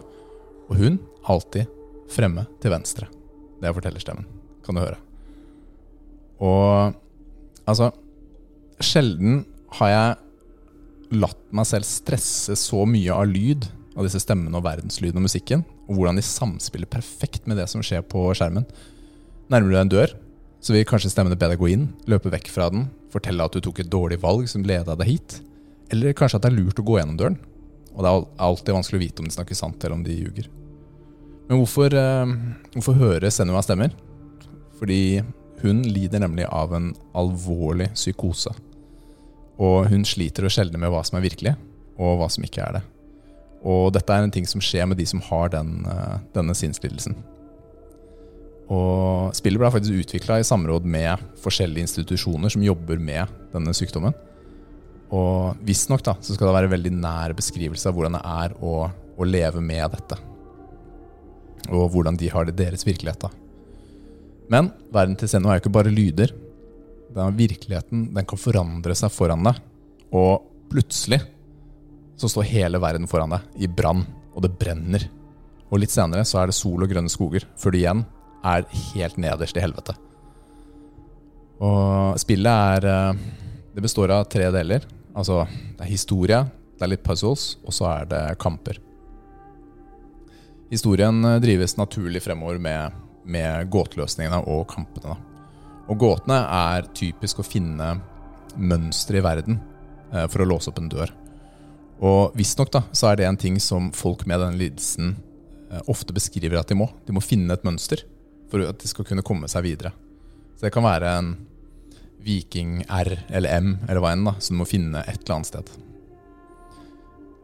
Og hun alltid fremme til venstre. Det er fortellerstemmen, kan du høre. Og altså Sjelden har jeg latt meg selv stresse så mye av lyd, av disse stemmene og verdenslyden og musikken, og hvordan de samspiller perfekt med det som skjer på skjermen. Nærmer du deg en dør, så vil kanskje stemmene be deg gå inn, løpe vekk fra den, fortelle at du tok et dårlig valg som leda deg hit, eller kanskje at det er lurt å gå gjennom døren. Og det er alltid vanskelig å vite om de snakker sant eller om de ljuger. Men hvorfor, eh, hvorfor høre Senua stemmer? Fordi hun lider nemlig av en alvorlig psykose. Og hun sliter å skjelne med hva som er virkelig, og hva som ikke er det. Og dette er en ting som skjer med de som har den, eh, denne sinnslidelsen. Og spillet ble faktisk utvikla i samråd med forskjellige institusjoner som jobber med denne sykdommen. Og visstnok så skal det være en veldig nær beskrivelse av hvordan det er å, å leve med dette. Og hvordan de har det i deres virkelighet. da. Men verden til Senno er jo ikke bare lyder. Den virkeligheten den kan forandre seg foran deg. Og plutselig så står hele verden foran deg i brann, og det brenner. Og litt senere så er det sol og grønne skoger, før du igjen er helt nederst i helvete. Og spillet er eh, Det består av tre deler. Altså, det er historie, det er litt puzzles, og så er det kamper. Historien eh, drives naturlig fremover med, med gåteløsningene og kampene. Og gåtene er typisk å finne mønstre i verden eh, for å låse opp en dør. Og visstnok så er det en ting som folk med denne lidelsen ofte beskriver at de må. De må finne et mønster for at de skal kunne komme seg videre. Så det kan være en viking R eller M eller hva enn, da, som du må finne et eller annet sted.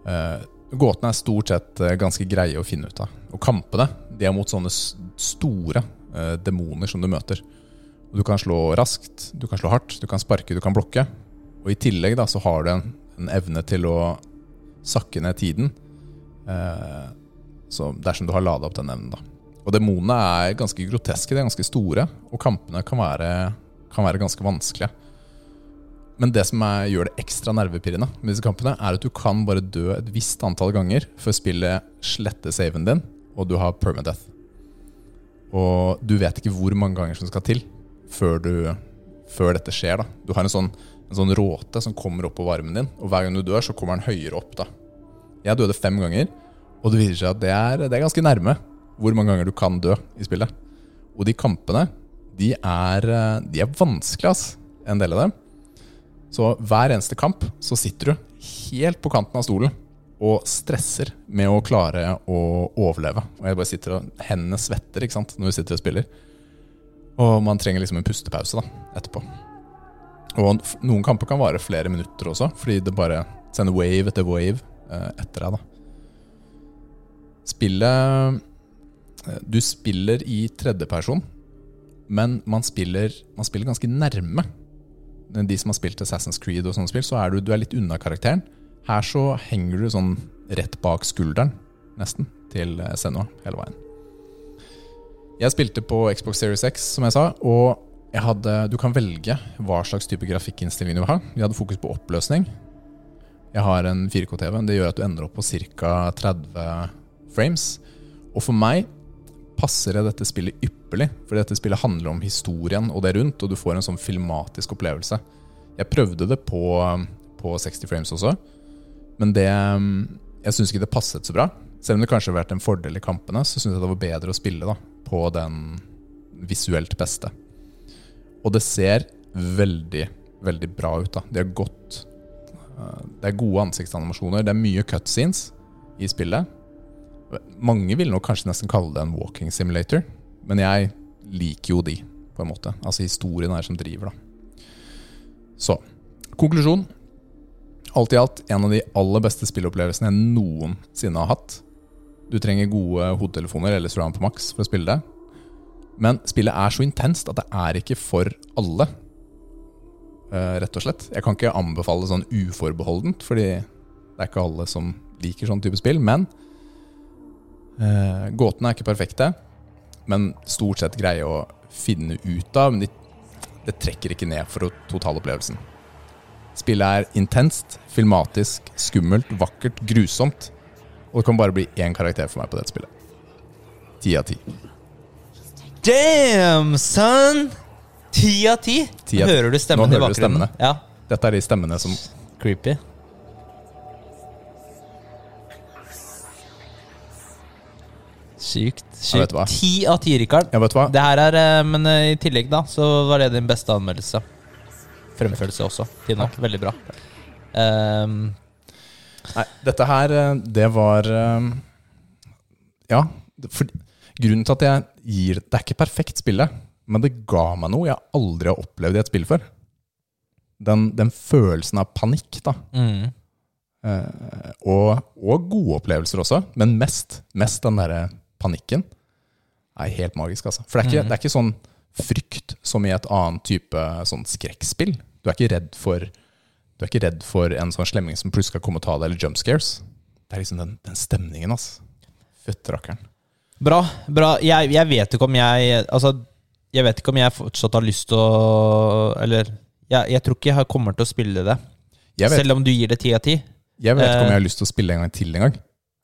Uh, gåtene er stort sett eh, ganske greie å finne ut av. Og kampene de er mot sånne store uh, demoner som du møter. Og du kan slå raskt, du kan slå hardt, du kan sparke, du kan blokke. Og i tillegg da, så har du en, en evne til å sakke ned tiden. Uh, så dersom du har lada opp den evnen, da. Og demonene er ganske groteske, de er ganske store, og kampene kan være, kan være ganske vanskelige. Men det som er, gjør det ekstra nervepirrende med disse kampene, er at du kan bare dø et visst antall ganger før spillet sletter saven din, og du har permadeath. Og du vet ikke hvor mange ganger som skal til før, du, før dette skjer. da. Du har en sånn, en sånn råte som kommer opp på varmen din, og hver gang du dør, så kommer den høyere opp. da. Jeg døde fem ganger, og det viser seg at det er, det er ganske nærme hvor mange ganger du kan dø i spillet. Og de kampene, de er, eh, de er vanskelige, ass. En del av dem. Så hver eneste kamp så sitter du helt på kanten av stolen og stresser med å klare å overleve. Og jeg bare sitter og Hendene svetter ikke sant, når du sitter og spiller. Og man trenger liksom en pustepause da, etterpå. Og noen kamper kan vare flere minutter også, fordi det bare sender wave etter wave eh, etter deg. da. Spillet Du spiller i tredjeperson, men man spiller, man spiller ganske nærme. De som har spilt Assassin's Creed og sånne spill, så er du, du er litt unna karakteren. Her så henger du sånn rett bak skulderen, nesten, til eh, Senua hele veien. Jeg spilte på Xbox Series X, som jeg sa, og jeg hadde, du kan velge hva slags type grafikkinnstilling du vil ha. Vi hadde fokus på oppløsning. Jeg har en 4K-TV. Det gjør at du ender opp på ca. 30 frames. Og for meg passer det dette spillet ypperlig, for dette spillet handler om historien og det rundt, og du får en sånn filmatisk opplevelse. Jeg prøvde det på, på 60 frames også, men det Jeg syns ikke det passet så bra. Selv om det kanskje har vært en fordel i kampene, så syns jeg det var bedre å spille da, på den visuelt beste. Og det ser veldig, veldig bra ut. da. De har gått eh, Det er gode ansiktsanimasjoner. Det er mye cutscenes i spillet. Mange vil nok kanskje nesten kalle det en walking simulator, men jeg liker jo de, på en måte. Altså historien er som driver, da. Så konklusjon. Alt i alt en av de aller beste spillopplevelsene jeg noensinne har hatt. Du trenger gode hodetelefoner eller surround på maks for å spille det. Men spillet er så intenst at det er ikke for alle. eh, rett og slett. Jeg kan ikke anbefale sånn uforbeholdent, fordi det er ikke alle som liker sånn type spill. Men eh, gåtene er ikke perfekte, men stort sett greie å finne ut av. Men de, det trekker ikke ned for totalopplevelsen. Spillet er intenst, filmatisk, skummelt, vakkert, grusomt. Og det kan bare bli én karakter for meg på dette spillet. Ti av ti. Damn, son! Ti av ti. Hører du Nå stemmen i bakgrunnen? stemmene. Ja, Dette er de stemmene som creepy. Sykt. Sykt. Ti av ti, Rikard. Eh, Men eh, i tillegg, da, så var det din beste anmeldelse. Fremførelse også, til nå. Veldig bra. Um, Nei, dette her, eh, det var Ja. For, grunnen til at jeg gir Det er ikke perfekt spillet, men det ga meg noe jeg aldri har opplevd i et spill før. Den, den følelsen av panikk, da. mm. Uh, og, og gode opplevelser også, men mest, mest den derre panikken. er helt magisk, altså. For det er, ikke, det er ikke sånn frykt som i et annet type sånn skrekkspill. Du er ikke redd for Du er ikke redd for en sånn slemming som plutselig skal komme og ta deg, eller jump scares. Det er liksom den, den stemningen, altså. Fytterakkeren. Bra. bra. Jeg, jeg vet ikke om jeg Altså, jeg vet ikke om jeg fortsatt har lyst til å Eller jeg, jeg tror ikke jeg kommer til å spille det. Vet, Selv om du gir det ti av ti. jeg vet ikke om eh, jeg har lyst til å spille en gang til engang.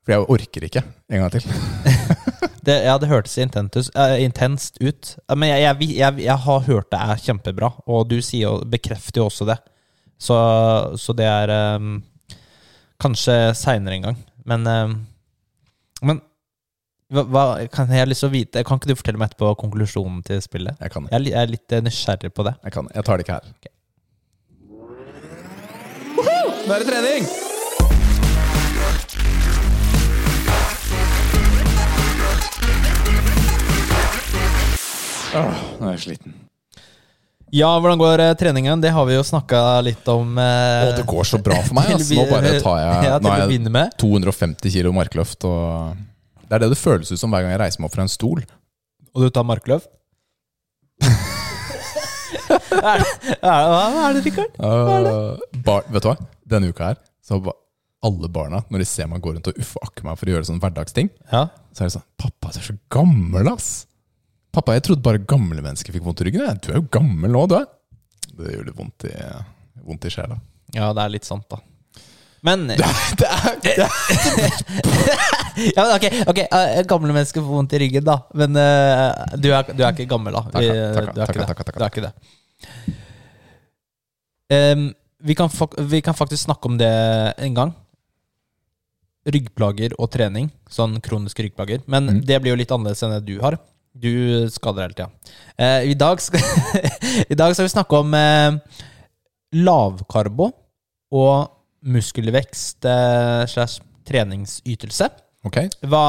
For jeg orker ikke en gang til. [laughs] Det, ja, det hørtes intentus, uh, intenst ut. Ja, Men jeg, jeg, jeg, jeg har hørt det er kjempebra, og du sier, jo- bekrefter jo også det. Så, så det er um, Kanskje seinere en gang. Men, um, men hva, hva, kan jeg har lyst til å vite Kan ikke du fortelle meg etterpå konklusjonen til spillet? Jeg kan det. Jeg er, jeg er litt eh, nysgjerrig på det. Jeg, kan, det. jeg tar det ikke her. Nå er det trening! Åh, nå er jeg sliten. Ja, hvordan går eh, treningen? Det har vi jo snakka litt om. eh, Å, det går så bra for meg. Altså. Nå bare tar jeg, [laughs] ja, nå å er jeg med. 250 kilo markløft. Og det er det det føles ut som hver gang jeg reiser meg opp fra en stol. Og du tar markløft? er, er, hva er det, Rikard? Uh, bar, vet du hva? Denne uka her så ba- alle barna, når de ser meg gå rundt og uffe akke meg for å gjøre sånne hverdagsting, Ja. så er det sånn 'Pappa, du er så gammel, ass'. Pappa, jeg trodde bare gamle mennesker fikk vondt i ryggen. Du er jo gammel nå, du er. Det gjør litt vondt i, vondt i sjela. ja, det er litt sant, da. Men [laughs] Det er, det er, [laughs] ja, men ok, okay. eh, gamle mennesker får vondt i ryggen, da. Men uh, du, er, du er ikke gammel, da. Takk, takk, takka, du er ikke det. Du er ikke det. Em, vi, kan vi kan faktisk snakke om det en gang. Ryggplager og trening. Sånn kroniske ryggplager. Men Mm. det blir jo litt annerledes enn det du har. Du skader hele tida. Eh, I dag skal [laughs] I dag skal vi snakke om eh, lavkarbo og muskelvekst eh, slash treningsytelse. ok, Hva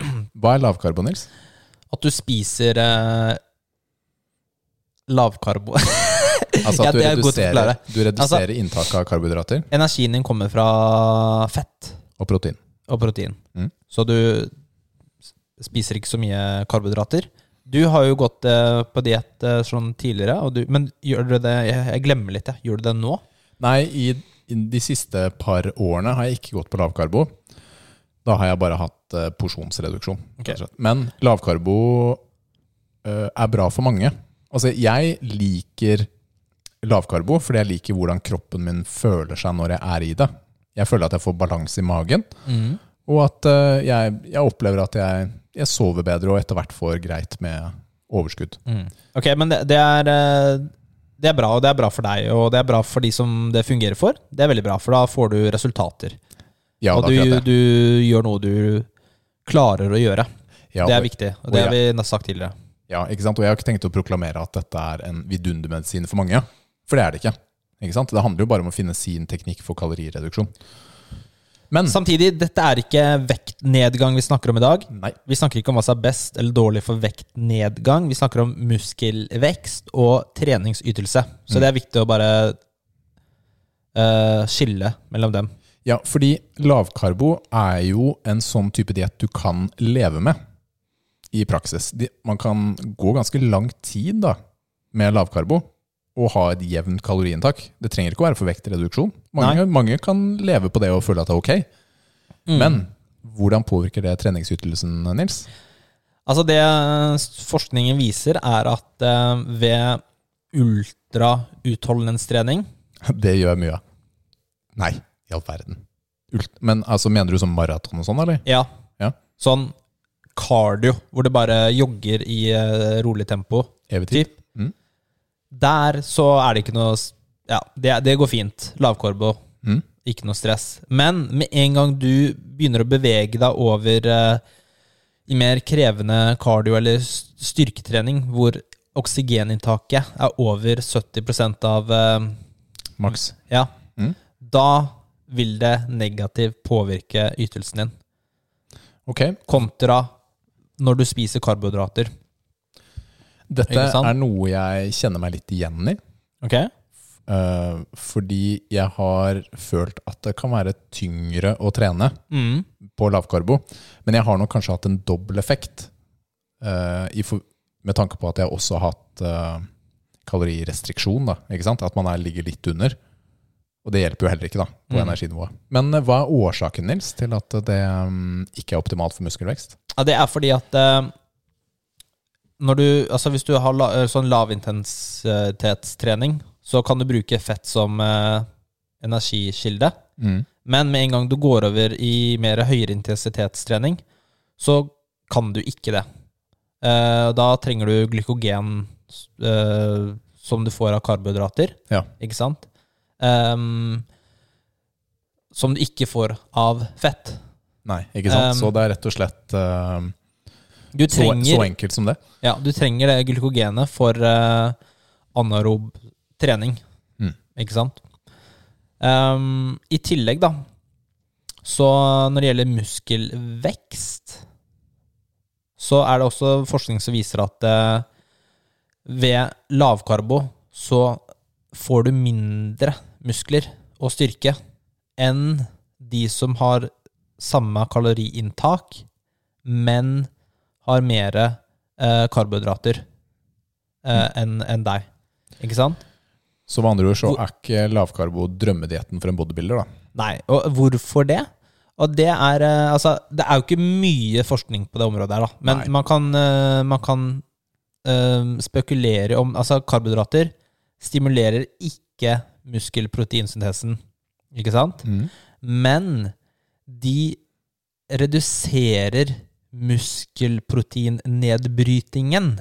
[clears throat] Hva er lavkarbo, Nils? At du spiser eh, lavkarbo [laughs] Altså at du å reduserer, du reduserer inntaket av karbohydrater Energien din kommer fra fett og protein. og protein. Mm. Så du spiser ikke så mye karbohydrater. Du har jo gått eh, på diett eh, sånn tidligere, og du, men gjør du det Jeg, glemmer litt, jeg. Gjør du det nå? Nei, i, i de siste par årene har jeg ikke gått på lavkarbo. Da har jeg bare hatt eh, porsjonsreduksjon. Ok. rett og slett. Men lavkarbo eh, er bra for mange. Altså, jeg liker lavkarbo fordi jeg liker hvordan kroppen min føler seg når jeg er i det. Jeg føler at jeg får balanse i magen, og at eh, jeg, jeg opplever at jeg, jeg sover bedre og etter hvert får greit med overskudd. Mm. Ok, men det, det er eh, Det er bra, og det er bra for deg, og det er bra for de som det fungerer for. Det er veldig bra, for da får du resultater. Ja, og du, du gjør noe du klarer å gjøre. Ja, det er viktig, og det har vi vi sagt tidligere. Ja, ikke sant? Og jeg har ikke tenkt å proklamere at dette er en vidundermedisin for mange. For det er det ikke. ikke sant? Det handler jo bare om å finne sin teknikk for kalorireduksjon. Men Samtidig, dette er ikke vektnedgang vi snakker om i dag. Nei. Vi snakker ikke om hva som er best eller dårlig for vektnedgang. Vi snakker om muskelvekst og treningsytelse. Så Mm. det er viktig å bare uh, skille mellom dem. Ja, fordi lavkarbo er jo en sånn type diett du kan leve med i praksis. Man kan gå ganske lang tid da, med lavkarbo og ha et jevnt kaloriinntak. Det trenger ikke å være for vektreduksjon. Mange, mange kan leve på det og føle at det er ok. Mm. Men hvordan påvirker det treningsytelsen, Nils? Altså Det forskningen viser, er at eh, ved ultrautholdenhetstrening [laughs] Det gjør mye. Nei, i all verden. Men altså, mener du som maraton og sånn, eller? Ja. Ja. Sånn cardio, hvor det bare jogger i eh, rolig tempo. Evig tid? Mm. Der så er det ikke noe Ja, det, det går fint. Lavkorbo. Mm. Ikke noe stress. Men med en gang du begynner å bevege deg over eh, i mer krevende cardio eller styrketrening, hvor oksygeninntaket er over 70% av eh, Maks. Ja. Mm. Da vil det negativt påvirke ytelsen din, Ok. kontra når du spiser karbohydrater. Dette er noe jeg kjenner meg litt igjen i. Ok? Uh, fordi jeg har følt at det kan være tyngre å trene Mm. på lavkarbo. Men jeg har nok kanskje hatt en dobbel effekt. uh, med tanke på at jeg også har hatt uh, kalorirestriksjon. Da? At man er, ligger litt under. Og det hjelper jo heller ikke da, på Mm. energinivået. Men hva er årsaken Nils, til at det um, ikke er optimalt for muskelvekst? Ja, det er fordi at når du, altså hvis du har la, eh, sånn lavintensitetstrening, så kan du bruke fett som eh, energikilde. Men med en gang du går over i mer høyere intensitetstrening, så kan du ikke det. Eh, da trenger du glykogen eh, som du får av karbohydrater, Ja. ikke sant? Ehm, som du ikke får av fett. Nei, ikke sant? Um, så det er rett og slett eh, Du så, trenger, så enkelt som det. ja, du trenger det glykogenet for uh, anaerob trening, Mm. ikke sant? Um, I tillegg, da, så når det gjelder muskelvekst, så er det også forskning som viser at uh, ved lavkarbo så får du mindre muskler og styrke enn de som har samme kaloriinntak, men har mer eh, karbohydrater eh, enn en deg. Ikke sant? Så med andre ord så er ikke lavkarbo drømmedietten for en bodybuilder, da. Nei. Og hvorfor det? Og det er eh, Altså, det er jo ikke mye forskning på det området her, da. Men Nei. man kan, eh, man kan eh, spekulere om Altså, karbohydrater stimulerer ikke muskelproteinsyntesen, ikke sant? Men de reduserer muskelproteinnedbrytingen.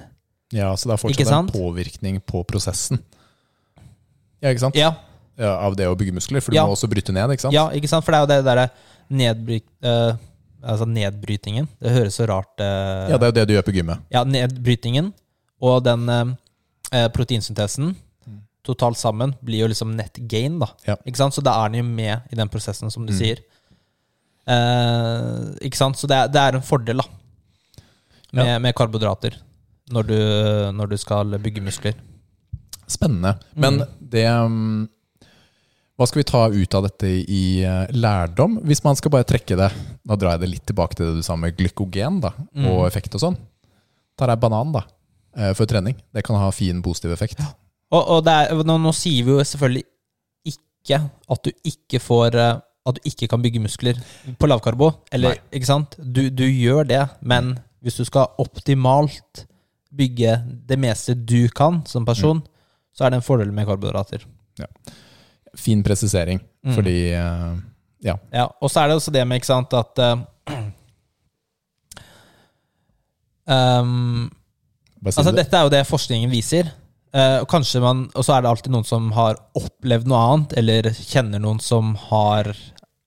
Ja, så det er fortsatt en påvirkning på prosessen. Ja, ikke sant? Ja, Ja, av det å bygge muskler, for du Ja. må også bryte ned, ikke sant? ja ikke sant? For det er jo det derre nedbry... Uh, altså nedbrytingen. Det høres så rart uh, Ja, det er jo det du gjør på gymmet. Ja, nedbrytingen og den eh, proteinsyntesen totalt sammen blir jo liksom net gain, da. Ja. Ikke sant? Så da er den jo med i den prosessen, som du Mm. sier. Eh, ikke sant? Så det er, det er en fordel, da, med, Ja. med karbohydrater når du, når du skal bygge muskler. Spennende. Men Mm. det um, Hva skal vi ta ut av dette i uh, lærdom? Hvis man skal bare trekke det Nå drar jeg det litt tilbake til det du sa med glykogen da, Mm. og effekt og sånn. Tar jeg banan da, eh, for trening. Det kan ha fin positiv effekt. Og, og det er, nå, nå sier vi jo selvfølgelig ikke at du ikke får eh, At du ikke kan bygge muskler på lavkarbo. Eller, Nei. ikke sant? Du, du gjør det, men hvis du skal optimalt bygge det meste du kan som person, så er det en fordel med karbohydrater. Fin presisering, Mm. fordi uh, Ja. Ja, og så er det også det med, ikke sant, at uh, [clears throat] um, Altså, dette er jo det forskningen viser. Eh, og kanskje man, og så er det alltid noen som har opplevd noe annet, eller kjenner noen som har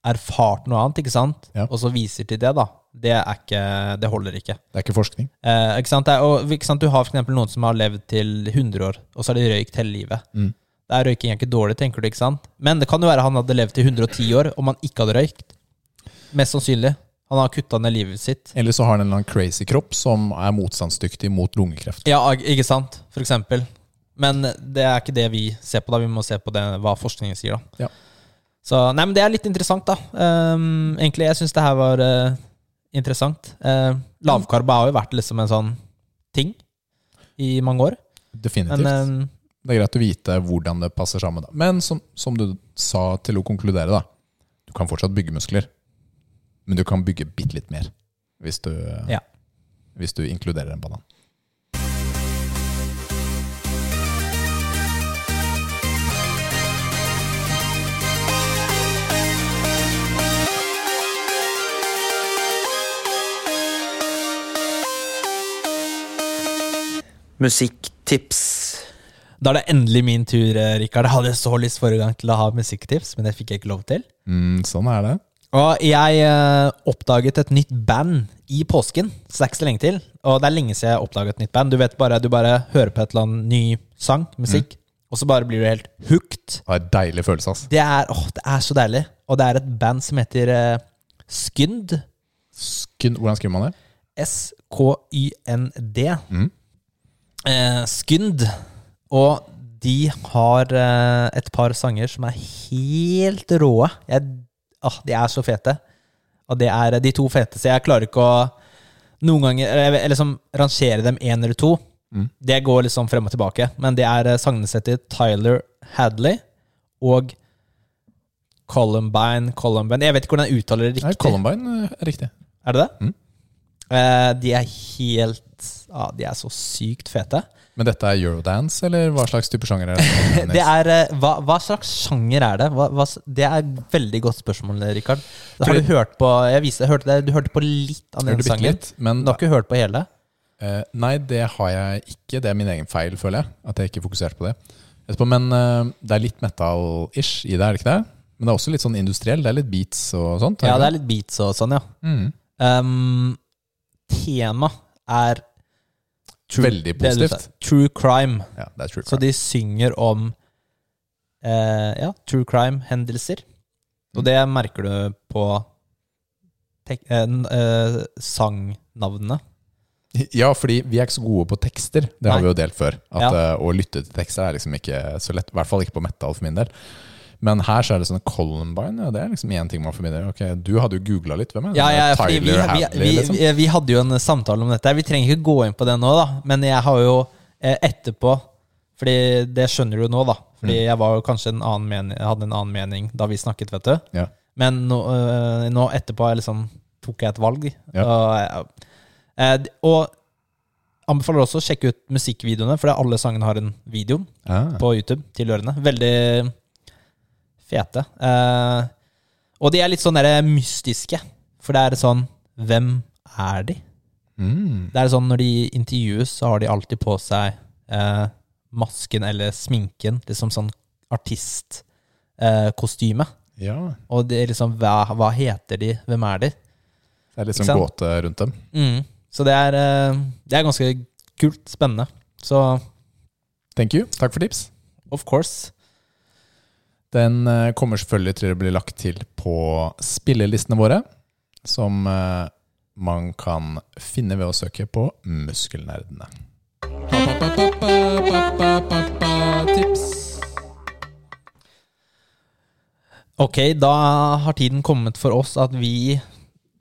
erfart noe annet, ikke sant? Ja. Og så viser til det, da. Det, er ikke, det holder ikke. Det er ikke forskning. Eh, ikke sant? Det er, og, ikke sant? Du har eksempel noen som har levd til 100 år, og så har de røykt hele livet. Mm. Da er røyking ikke dårlig, tenker du, ikke sant? Men det kan jo være han hadde levd til 110 år om han ikke hadde røykt. Mest sannsynlig. Han har kutta ned livet sitt. Eller så har han en eller annen crazy kropp som er motstandsdyktig mot lungekreft. Ja, ikke sant? For eksempel. Men det er ikke det vi ser på, da. Vi må se på det, hva forskningen sier, da. Ja. Så nei, men det er litt interessant, da. Um, egentlig, jeg syns det her var uh, interessant. Uh, lavkarb har jo vært liksom en sånn ting i mange år. Definitivt. Men um, det er greit å vite hvordan det passer sammen. Da. Men som, som du sa til å konkludere, da. Du kan fortsatt bygge muskler, men du kan bygge bitte litt mer hvis du, Ja. hvis du inkluderer en banan. Musikktips. da er det endelig min tur, eh, Rikard. Jeg hadde så lyst forrige gang til å ha musikktips, men det fikk jeg ikke lov til. Mm, sånn er det. Og jeg eh, oppdaget et nytt band i påsken, så det er ikke så lenge til. Og det er lenge siden jeg oppdaget et nytt band. Du vet bare, du bare hører på et eller annet ny sang, musikk, og så bare blir du helt hooked. Det er en deilig følelse, ass. Det er, åh, det er så deilig. Og det er et band som heter uh, Skynd. Skynd. hvordan skriver man det? S-K-Y-N-D. Mm. Eh, Skynd. Og de har eh, et par sanger som er helt rå. Jeg, ah, de er så fete. Og det er de to feteste. Jeg klarer ikke å noen ganger Eller, eller liksom rangere dem én eller to. Mm. Det går liksom frem og tilbake. Men det er eh, sangene heter Tyler Hadley og Columbine Columbine Jeg vet ikke hvordan jeg uttaler det Nei, riktig. Columbine eh, er riktig. Er det det? Mm. Eh, de er helt ja, De er så sykt fete. Men dette er eurodance, eller hva slags type sjanger er det? [laughs] Det er, eh, hva, hva slags sjanger er det? Hva, hva, det er et veldig godt spørsmål, Rikard. Har du hørt på Jeg viste, hørte det, Du hørte på litt av den sangen? litt, men Du har ikke hørt på hele? Uh, Nei, det har jeg ikke. Det er min egen feil, føler jeg. At jeg ikke fokuserte på det. Etterpå, men uh, det er litt metal-ish i det, er det ikke det? Men det er også litt sånn industriell. Det er litt beats og sånt. Ja, det er litt beats og sånn, ja. mm. Um, tema er true, Veldig positivt. True crime. Ja, det er true. Så de synger om eh, ja, true crime-hendelser. Og Mm. det merker du på tek eh, eh, sangnavnene. [laughs] Ja, fordi vi er ikke så gode på tekster. Det har Nei. vi jo delt før. At Ja. eh, Å lytte til tekster er liksom ikke så lett. I hvert fall ikke på metal for min del. Men her så er det sånn Columbine. Ja, det er liksom én ting man forbinder. Ok, Du hadde jo googla litt. Hvem er det? ja, fordi vi, Hadley, vi, liksom? vi, vi hadde jo en samtale om dette. Vi trenger ikke gå inn på det nå, da. Men jeg har jo eh, etterpå Fordi det skjønner du nå, da. Fordi Mm. jeg var jo kanskje en annen mening, hadde en annen mening da vi snakket, vet du. Ja. Men nå, øh, nå etterpå jeg liksom, tok jeg et valg. Ja. Og, eh, og anbefaler også å sjekke ut musikkvideoene, for alle sangene har en video Ah. på YouTube tilhørende. Veldig fete. Uh, og de er litt sånn der mystiske, for det er sånn Hvem er de? Mm. Det er sånn Når de intervjues, så har de alltid på seg uh, masken eller sminken. Liksom sånn artistkostyme. Ja. og det er liksom hva, hva heter de? Hvem er de? Det er litt sånn gåte rundt dem. Mm. Så det er, eh, det er ganske kult. Spennende. Så Thank you. Takk for tips. of course. Den eh, kommer selvfølgelig til å bli lagt til på spillelistene våre, som eh, man kan finne ved å søke på Muskelnerdene. Tips. Ok, da har tiden kommet for oss at vi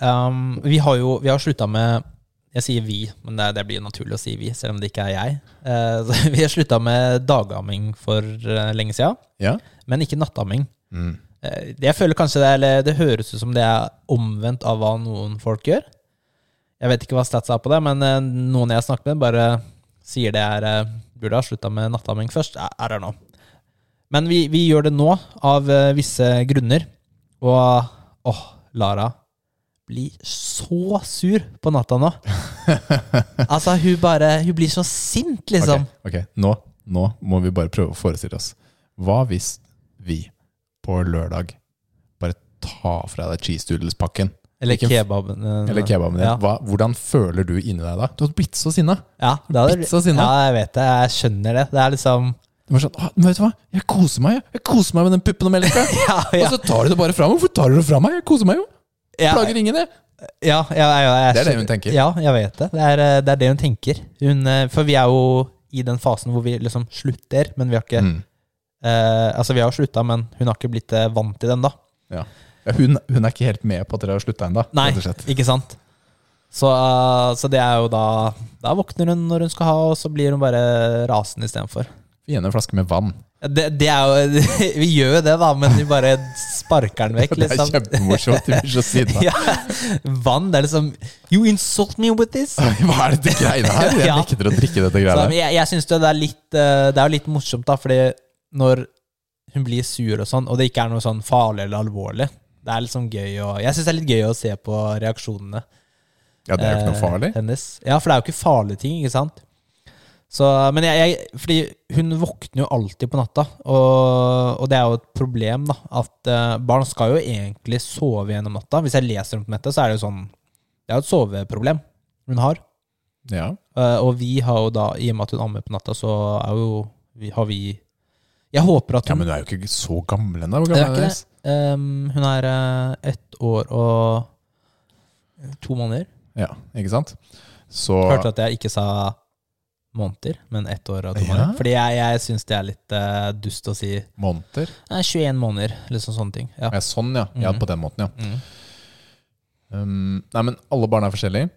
um, Vi har jo vi har slutta med Jeg sier vi, men det, det blir naturlig å si vi, selv om det ikke er jeg. [laughs] Uh, vi har slutta med dagamming for uh, lenge siden, Ja. Men ikke nattamming. Mm. Eh, jeg føler kanskje det, er- eller det høres ut som det er omvendt av hva noen folk gjør. Jeg vet ikke hva Stats er på det, men eh, noen jeg har snakket med, bare sier det er eh, Burde ha slutta med nattamming først. I, I don't know. Men vi, vi gjør det nå av visse grunner. Og åh, Lara blir så sur på natta nå. [laughs] altså, hun bare Hun blir så sint, liksom. Ok, okay. Nå, nå må vi bare prøve å forestille oss. Hva hvis vi på lørdag bare ta fra deg cheese doodles-pakken? Eller kebaben. eh, Eller kebaben din. Ja. Hva, hvordan føler du inni deg da? Du har blitt så sinna. Ja, Blitt så sinna. Ja, jeg vet det. Jeg skjønner det. Det er liksom det var sånn, «Å, men vet du hva? Jeg koser meg, jeg. Koser meg med den puppen og melka. [laughs] Ja, Og så tar du det bare fra meg. Hvorfor tar du det fra meg? Jeg koser meg jo. ja, Plager ingen det. ja, ja, ja, jeg Det er det hun tenker. Ja, jeg vet det. Det er, eh, det er det hun tenker. Hun, eh, for vi er jo i den fasen hvor vi liksom slutter, men vi har ikke Mm. Eh, Altså, vi har jo slutta, men hun har ikke blitt eh, vant til den, da. Ja. Ja, hun, hun er ikke helt med på at dere har slutta ennå. Nei, ikke sant? Så, uh, så det er jo da Da våkner hun når hun skal ha, og så blir hun bare rasende istedenfor. Gi henne en flaske med vann. Det, det jo [laughs] Vi gjør jo det, da, men vi bare sparker den vekk, [laughs] Det er liksom. kjempemorsomt. De blir så sinna. [laughs] Ja, vann, det er liksom You insult me with this! Hva er dette greiene her? Jeg nekter å drikke dette greiene. jeg jeg syns det er litt eh, Det er jo litt morsomt, da, fordi når hun blir sur og sånn, og det ikke er noe sånn farlig eller alvorlig Det er liksom gøy å Jeg syns det er litt gøy å se på reaksjonene Ja, det er jo ikke noe eh, farlig. hennes. Ja, for det er jo ikke farlige ting, ikke sant? Så, men jeg, jeg, fordi hun våkner jo alltid på natta, og, og det er jo et problem, da. At eh, barn skal jo egentlig sove gjennom natta. Hvis jeg leser om dette, så er det jo sånn Det er jo et soveproblem hun har. Ja. Eh, og vi har jo da, i og med at hun ammer på natta, så jo vi, har vi Jeg håper at hun ja, men du er jo ikke så gammel ennå. Hvor gammel er hun? Um, hun er eh, ett år og to måneder. Ja, ikke sant? Så Hørte at jeg ikke sa måneder, men ett år og to Ja. måneder. Fordi jeg, jeg syns det er litt uh, dust å si måneder Nei, 21 måneder, liksom sånne ting. Ja. Ja, sånn, ja. ja. Mhm. På den måten, ja. Mm. Um, nei, men alle barn er forskjellige.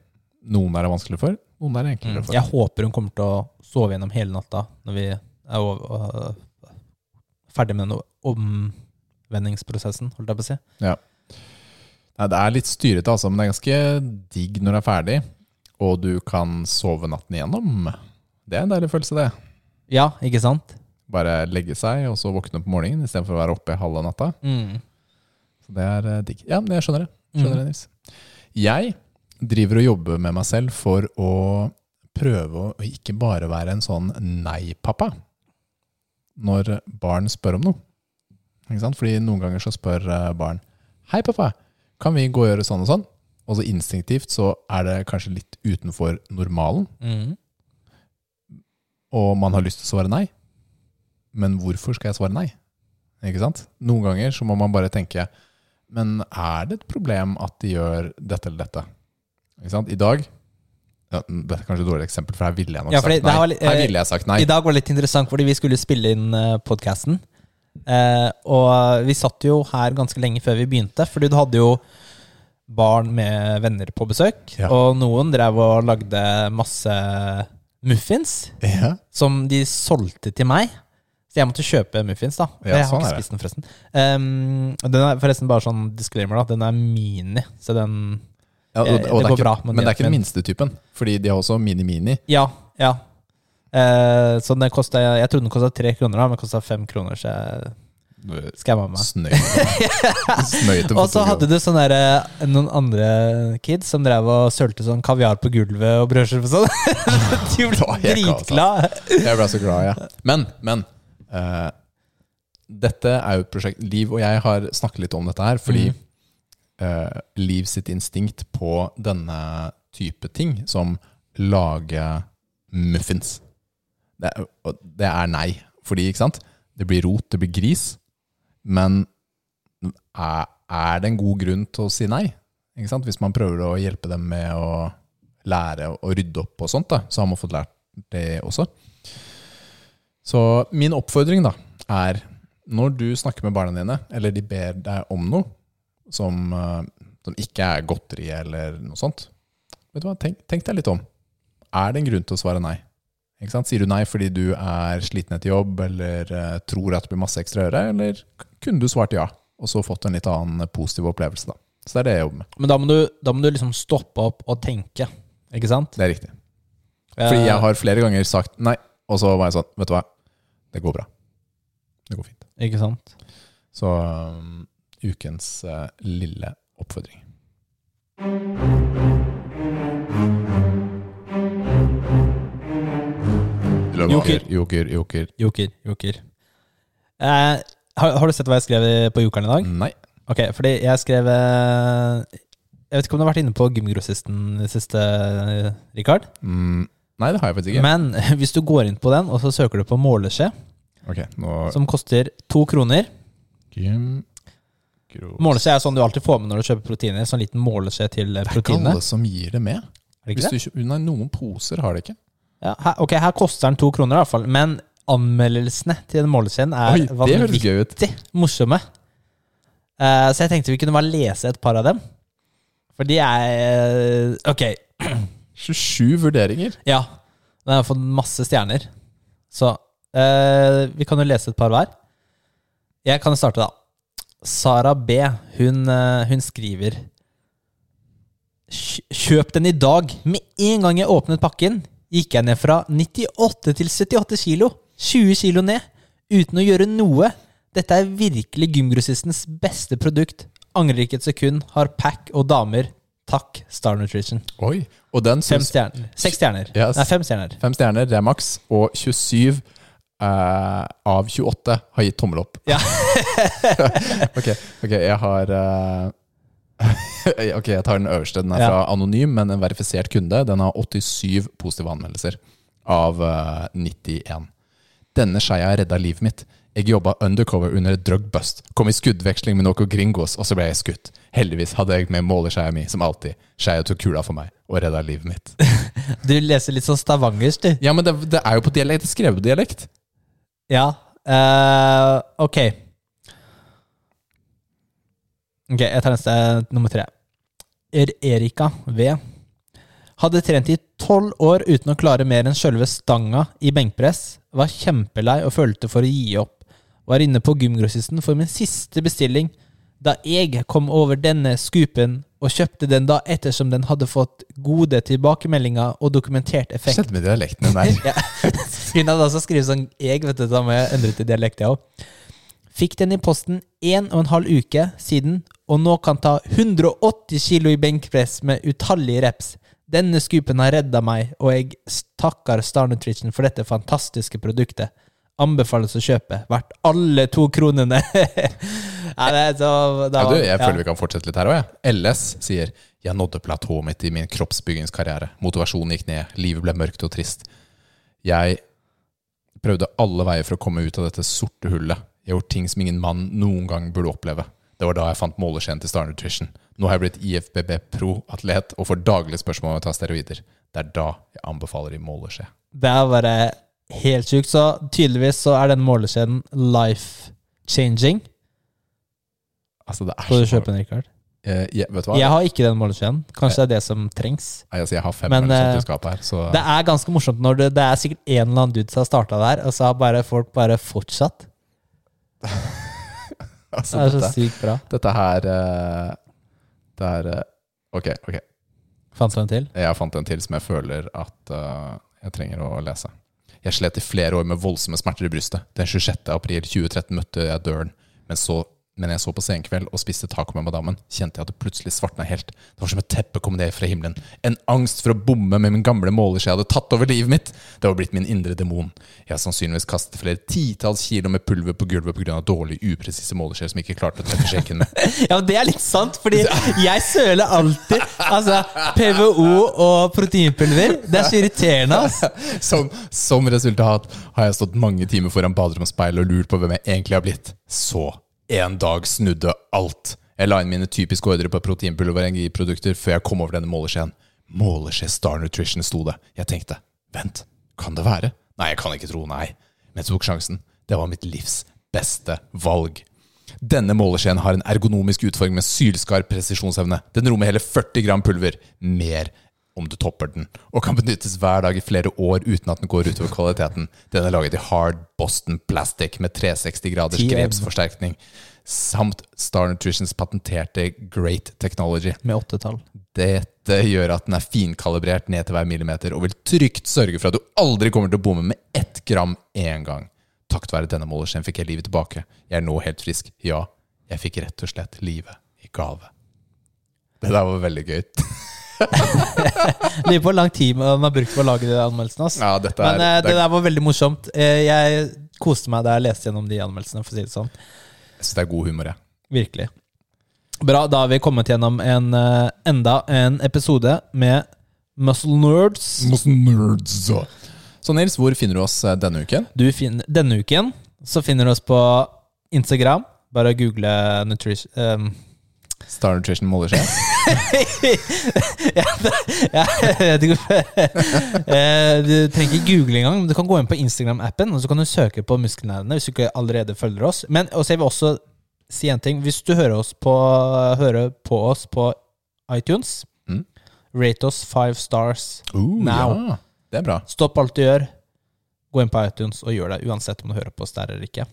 Noen er det vanskelig for, noen er det enklere Mm. for. Jeg håper hun kommer til å sove gjennom hele natta når vi er over, ferdig med den omvendingsprosessen, holdt jeg på å si. Nei, det er litt styrete, altså, men det er ganske digg når det er ferdig. Og du kan sove natten igjennom. Det er en deilig følelse, det. Ja, ikke sant? Bare legge seg, og så våkne om morgenen istedenfor å være oppe halve natta. Mm. Så det er eh, digg. Ja, men jeg skjønner det. Skjønner Mm. det, Nils. Jeg driver og jobber med meg selv for å prøve å ikke bare være en sånn nei-pappa når barn spør om noe. Ikke sant? Fordi noen ganger så spør eh, barn Hei, pappa, kan vi gå og gjøre sånn og sånn? Og så instinktivt så er det kanskje litt utenfor normalen, Mm. og man har lyst til å svare nei. Men hvorfor skal jeg svare nei? Ikke sant? Noen ganger så må man bare tenke Men er det et problem at de gjør dette eller dette? Ikke sant? I dag ja, Det er kanskje et dårlig eksempel, for her ville jeg nok Ja, sagt nei. Var, her ville jeg sagt nei. I dag var det litt interessant, fordi vi skulle spille inn uh, podkasten. Eh, og vi satt jo her ganske lenge før vi begynte, fordi du hadde jo barn med venner på besøk. Ja. Og noen drev og lagde masse muffins Ja, som de solgte til meg. Så jeg måtte kjøpe muffins, da. Ja, jeg har sånn ikke er spist den, forresten. Um, den er forresten bare sånn disclaimer, da. Den er mini, så den ja og, Eh, og det går ikke, bra, men men det er ikke den minste typen, fordi de har også mini-mini. Ja, ja. Eh, så den kostet, jeg trodde den kosta tre kroner, da, men den kosta fem kroner, så jeg skamma meg. Snøyte. [laughs] Snøyte Og så hadde du sånne der, eh, noen andre kids som drev og sølte sånn kaviar på gulvet og brødskive og sånn. [laughs] De ble [laughs] kaos. Jeg ble så glad, ja. Men, men eh, Dette er jo et prosjekt Liv og jeg har snakket litt om dette her, fordi Mhm. Eh, Liv sitt instinkt på denne type ting, som lage muffins det det er nei. Fordi, ikke sant? Det blir rot, det blir gris. Men er, er det en god grunn til å si nei? Hvis man prøver å hjelpe dem med å lære å rydde opp og sånt, da, så har man fått lært det også. Så min oppfordring da er når du snakker med barna dine, eller de ber deg om noe som, eh, som ikke er godteri eller noe sånt, vet du hva, tenk, tenk deg litt om. Er det en grunn til å svare nei? Ikke sant? Sier du nei fordi du er sliten etter jobb, eller uh, tror at det blir masse ekstra å gjøre, eller kunne du svart ja, og så fått en litt annen positiv opplevelse da? Så det er det jeg jobber med. Men da må, du, da må du liksom stoppe opp og tenke, ikke sant? Det er riktig. Fordi jeg har flere ganger sagt nei, og så var jeg sånn, vet du hva, det går bra. Det går fint. Ikke sant? Så um, ukens uh, lille oppfordring. Joker. Joker, joker. Joker, joker. Eh, har, har du sett hva jeg skrev på Jokeren i dag? Nei. Ok, fordi jeg skrev eh, Jeg vet ikke om du har vært inne på Gymgrossisten i siste, eh, Rikard? Mm, nei, det har jeg faktisk ikke. Men [laughs] hvis du går inn på den, og så søker du på måleskje, ok, nå som koster to kroner Gym... Gro- Måleskje er sånn du alltid får med når du kjøper proteiner. Sånn liten måleskje til eh, Det er ikke alle som gir det med. Er det Hvis ikke det? du, nei, noen poser har det ikke. Ja, her, ok, her koster den to kroner, i hvert fall. Men anmeldelsene til den måleskjeen er Oi, det vanvittig morsomme. Uh, så jeg tenkte vi kunne bare lese et par av dem. For de er uh, Ok, [clears throat] 27 vurderinger. ja. Den har fått masse stjerner. Så uh, vi kan jo lese et par hver. Jeg kan starte, da. Sara B. Hun, eh, hun skriver Kjøp den i dag. Med en gang jeg åpnet pakken, gikk jeg ned fra 98 til 78 kilo. 20 kilo ned. Uten å gjøre noe. Dette er virkelig gymgrossistens beste produkt. Angrer ikke et sekund. Har pack og damer. Takk, Star Nutrition. Oi, Og den Fem stjerner. Seks stjerner. Yes. Nei, fem stjerner. Fem stjerner, det er maks. Og 27 eh, av 28 har gitt tommel opp. Ja. [laughs] ok, ok, jeg har uh, [laughs] Ok, jeg tar den øverste. Den er Ja. fra Anonym, men en verifisert kunde. Den har 87 positive anmeldelser av uh, 91. Denne skeia redda livet mitt. Jeg jobba undercover under et drugbust. Kom i skuddveksling med noen gringos, og så ble jeg skutt. Heldigvis hadde jeg med måleskeia mi, som alltid. Skeia tok kula for meg og redda livet mitt. [laughs] Du leser litt sånn stavangersk, du. Ja, men det, det er jo på dialekt. Det skrevet dialekt. Ja. uh, ok. Ok, jeg tar neste nummer tre. Er Erika V. Hadde trent i tolv år uten å klare mer enn sjølve stanga i benkpress. Var kjempelei og følte for å gi opp. Var inne på gymgrossisten for min siste bestilling da jeg kom over denne scoopen og kjøpte den da ettersom den hadde fått gode tilbakemeldinger og dokumentert effekt. Sett med dialekten den der. [laughs] Ja. Hun hadde altså skrevet sånn jeg, vet du, da må jeg endre til dialekt, jeg òg. Fikk den i posten en og en halv uke siden, og nå kan ta 180 kilo i benkpress med utallige reps. Denne scoopen har redda meg, og jeg takker Star Nutrition for dette fantastiske produktet. Anbefales å kjøpe. Verdt alle to kronene. [laughs] ja, det så, da, Ja, du, jeg ja. føler vi kan fortsette litt her òg. LS sier Jeg nådde platået mitt i min kroppsbyggingskarriere. Motivasjonen gikk ned. Livet ble mørkt og trist. Jeg prøvde alle veier for å komme ut av dette sorte hullet. Jeg har gjort ting som ingen mann noen gang burde oppleve. Det var da jeg fant måleskjeen til Star Nutrition. Nå har jeg blitt IFBB pro-atlet og får daglige spørsmål om å ta steroider. Det er da jeg anbefaler i måleskje. Det er bare helt sjukt. Så tydeligvis så er den måleskjeden life changing. Altså, det er Skal du kjøpe den, Rikard? Eh, jeg, Vet du hva? Jeg har ikke den måleskjeden. Kanskje det er det som trengs. Nei, altså, jeg har fem Men, eh, her, så Det er ganske morsomt når det, det er sikkert en eller annen dude som har starta der, og så har bare folk bare fortsatt. [laughs] altså, Det er så sykt bra. dette her eh, Det er eh, Ok, ok. Fant du en til? Jeg fant en til som jeg føler at uh, jeg trenger å lese. Jeg slet i flere år med voldsomme smerter i brystet. Den 26. april 2013 møtte jeg døren, men så men jeg så på Senkveld og spiste taco med madammen, kjente jeg at det plutselig svartna helt. Det var som et teppe kom ned fra himmelen. En angst for å bomme med min gamle måleskje hadde tatt over livet mitt. Det var blitt min indre demon. Jeg har sannsynligvis kastet flere titalls kilo med pulver på gulvet pga. dårlige, upresise måleskjeer som ikke klarte å treffe skjenken med. [laughs] Ja, men det er litt sant, fordi jeg søler alltid. Altså, PVO og proteinpulver. Det er så irriterende, altså. [laughs] Som, som resultat har jeg stått mange timer foran baderomsspeilet og lurt på hvem jeg egentlig har blitt. Så en dag snudde alt. Jeg la inn mine typiske ordre på proteinpulver og energiprodukter før jeg kom over denne måleskjeen. Måleskje Star Nutrition sto det. Jeg tenkte vent, kan det være? Nei, jeg kan ikke tro nei. Men jeg tok sjansen. Det var mitt livs beste valg. Denne måleskjeen har en ergonomisk utforming med sylskarp presisjonsevne. Den rommer hele 40 gram pulver. Mer om du topper den, og kan benyttes hver dag i flere år uten at den går utover kvaliteten. Den er laget i hard Boston plastic med 360 graders grepsforsterkning, samt Star Nutritions patenterte Great Technology. Med åttetall. Dette gjør at den er finkalibrert ned til hver millimeter, og vil trygt sørge for at du aldri kommer til å bomme med ett gram én gang. Takket være denne målerskjeen fikk jeg livet tilbake. Jeg er nå helt frisk. Ja, jeg fikk rett og slett livet i gave. Det der var veldig gøy. [laughs] Lurer på hvor lang tid man har brukt på å lage de anmeldelsene. Altså. Ja, dette Men er, eh, det det er, der var veldig morsomt. Eh, Jeg koste meg da jeg leste gjennom de anmeldelsene. for å si det sånn. synes det er god humor, jeg. Virkelig. Bra, da har vi kommet gjennom en, eh, enda en episode med Muscle Nerds. Nerds. Så Nils, hvor finner du oss eh, denne uken? Du finner, denne uken så finner du oss på Instagram. Bare google nutrition... Star Nutrition måler [laughs] ja, jeg vet ikke Eh, Du trenger ikke google engang, men du kan gå inn på Instagram-appen og så kan du søke på Muskelnerdene hvis du ikke allerede følger oss. Men også, jeg vil også si en ting. Hvis du hører, oss på, hører på oss på iTunes, Mm. rate oss five stars. Uh, Now. Ja, det er bra. Stopp alt du gjør. Gå inn på iTunes og gjør det, uansett om du hører på oss der eller ikke.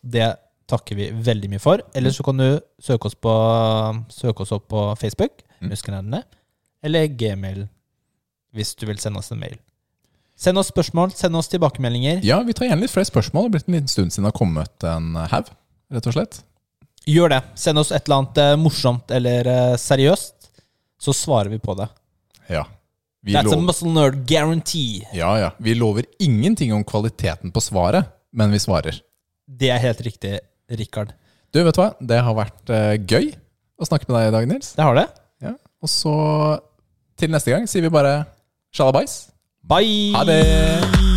Det takker vi veldig mye for. Eller så kan du søke oss, på, søke oss opp på Facebook, Mm. Muskelnerdene, eller Gmail, hvis du vil sende oss en mail. Send oss spørsmål, send oss tilbakemeldinger. Ja, vi tar gjerne litt flere spørsmål. Det har blitt en liten stund siden det har kommet en haug, rett og slett. Gjør det. Send oss et eller annet eh, morsomt eller eh, seriøst, så svarer vi på det. Ja. Vi, That's a muscle nerd guarantee. ja, ja. vi lover ingenting om kvaliteten på svaret, men vi svarer. Det er helt riktig, Rikard. Du, vet du hva? Det har vært eh, gøy å snakke med deg i dag, Nils. Det har det. Ja. Og så til neste gang sier vi bare sjalabais. Bye! Ha det!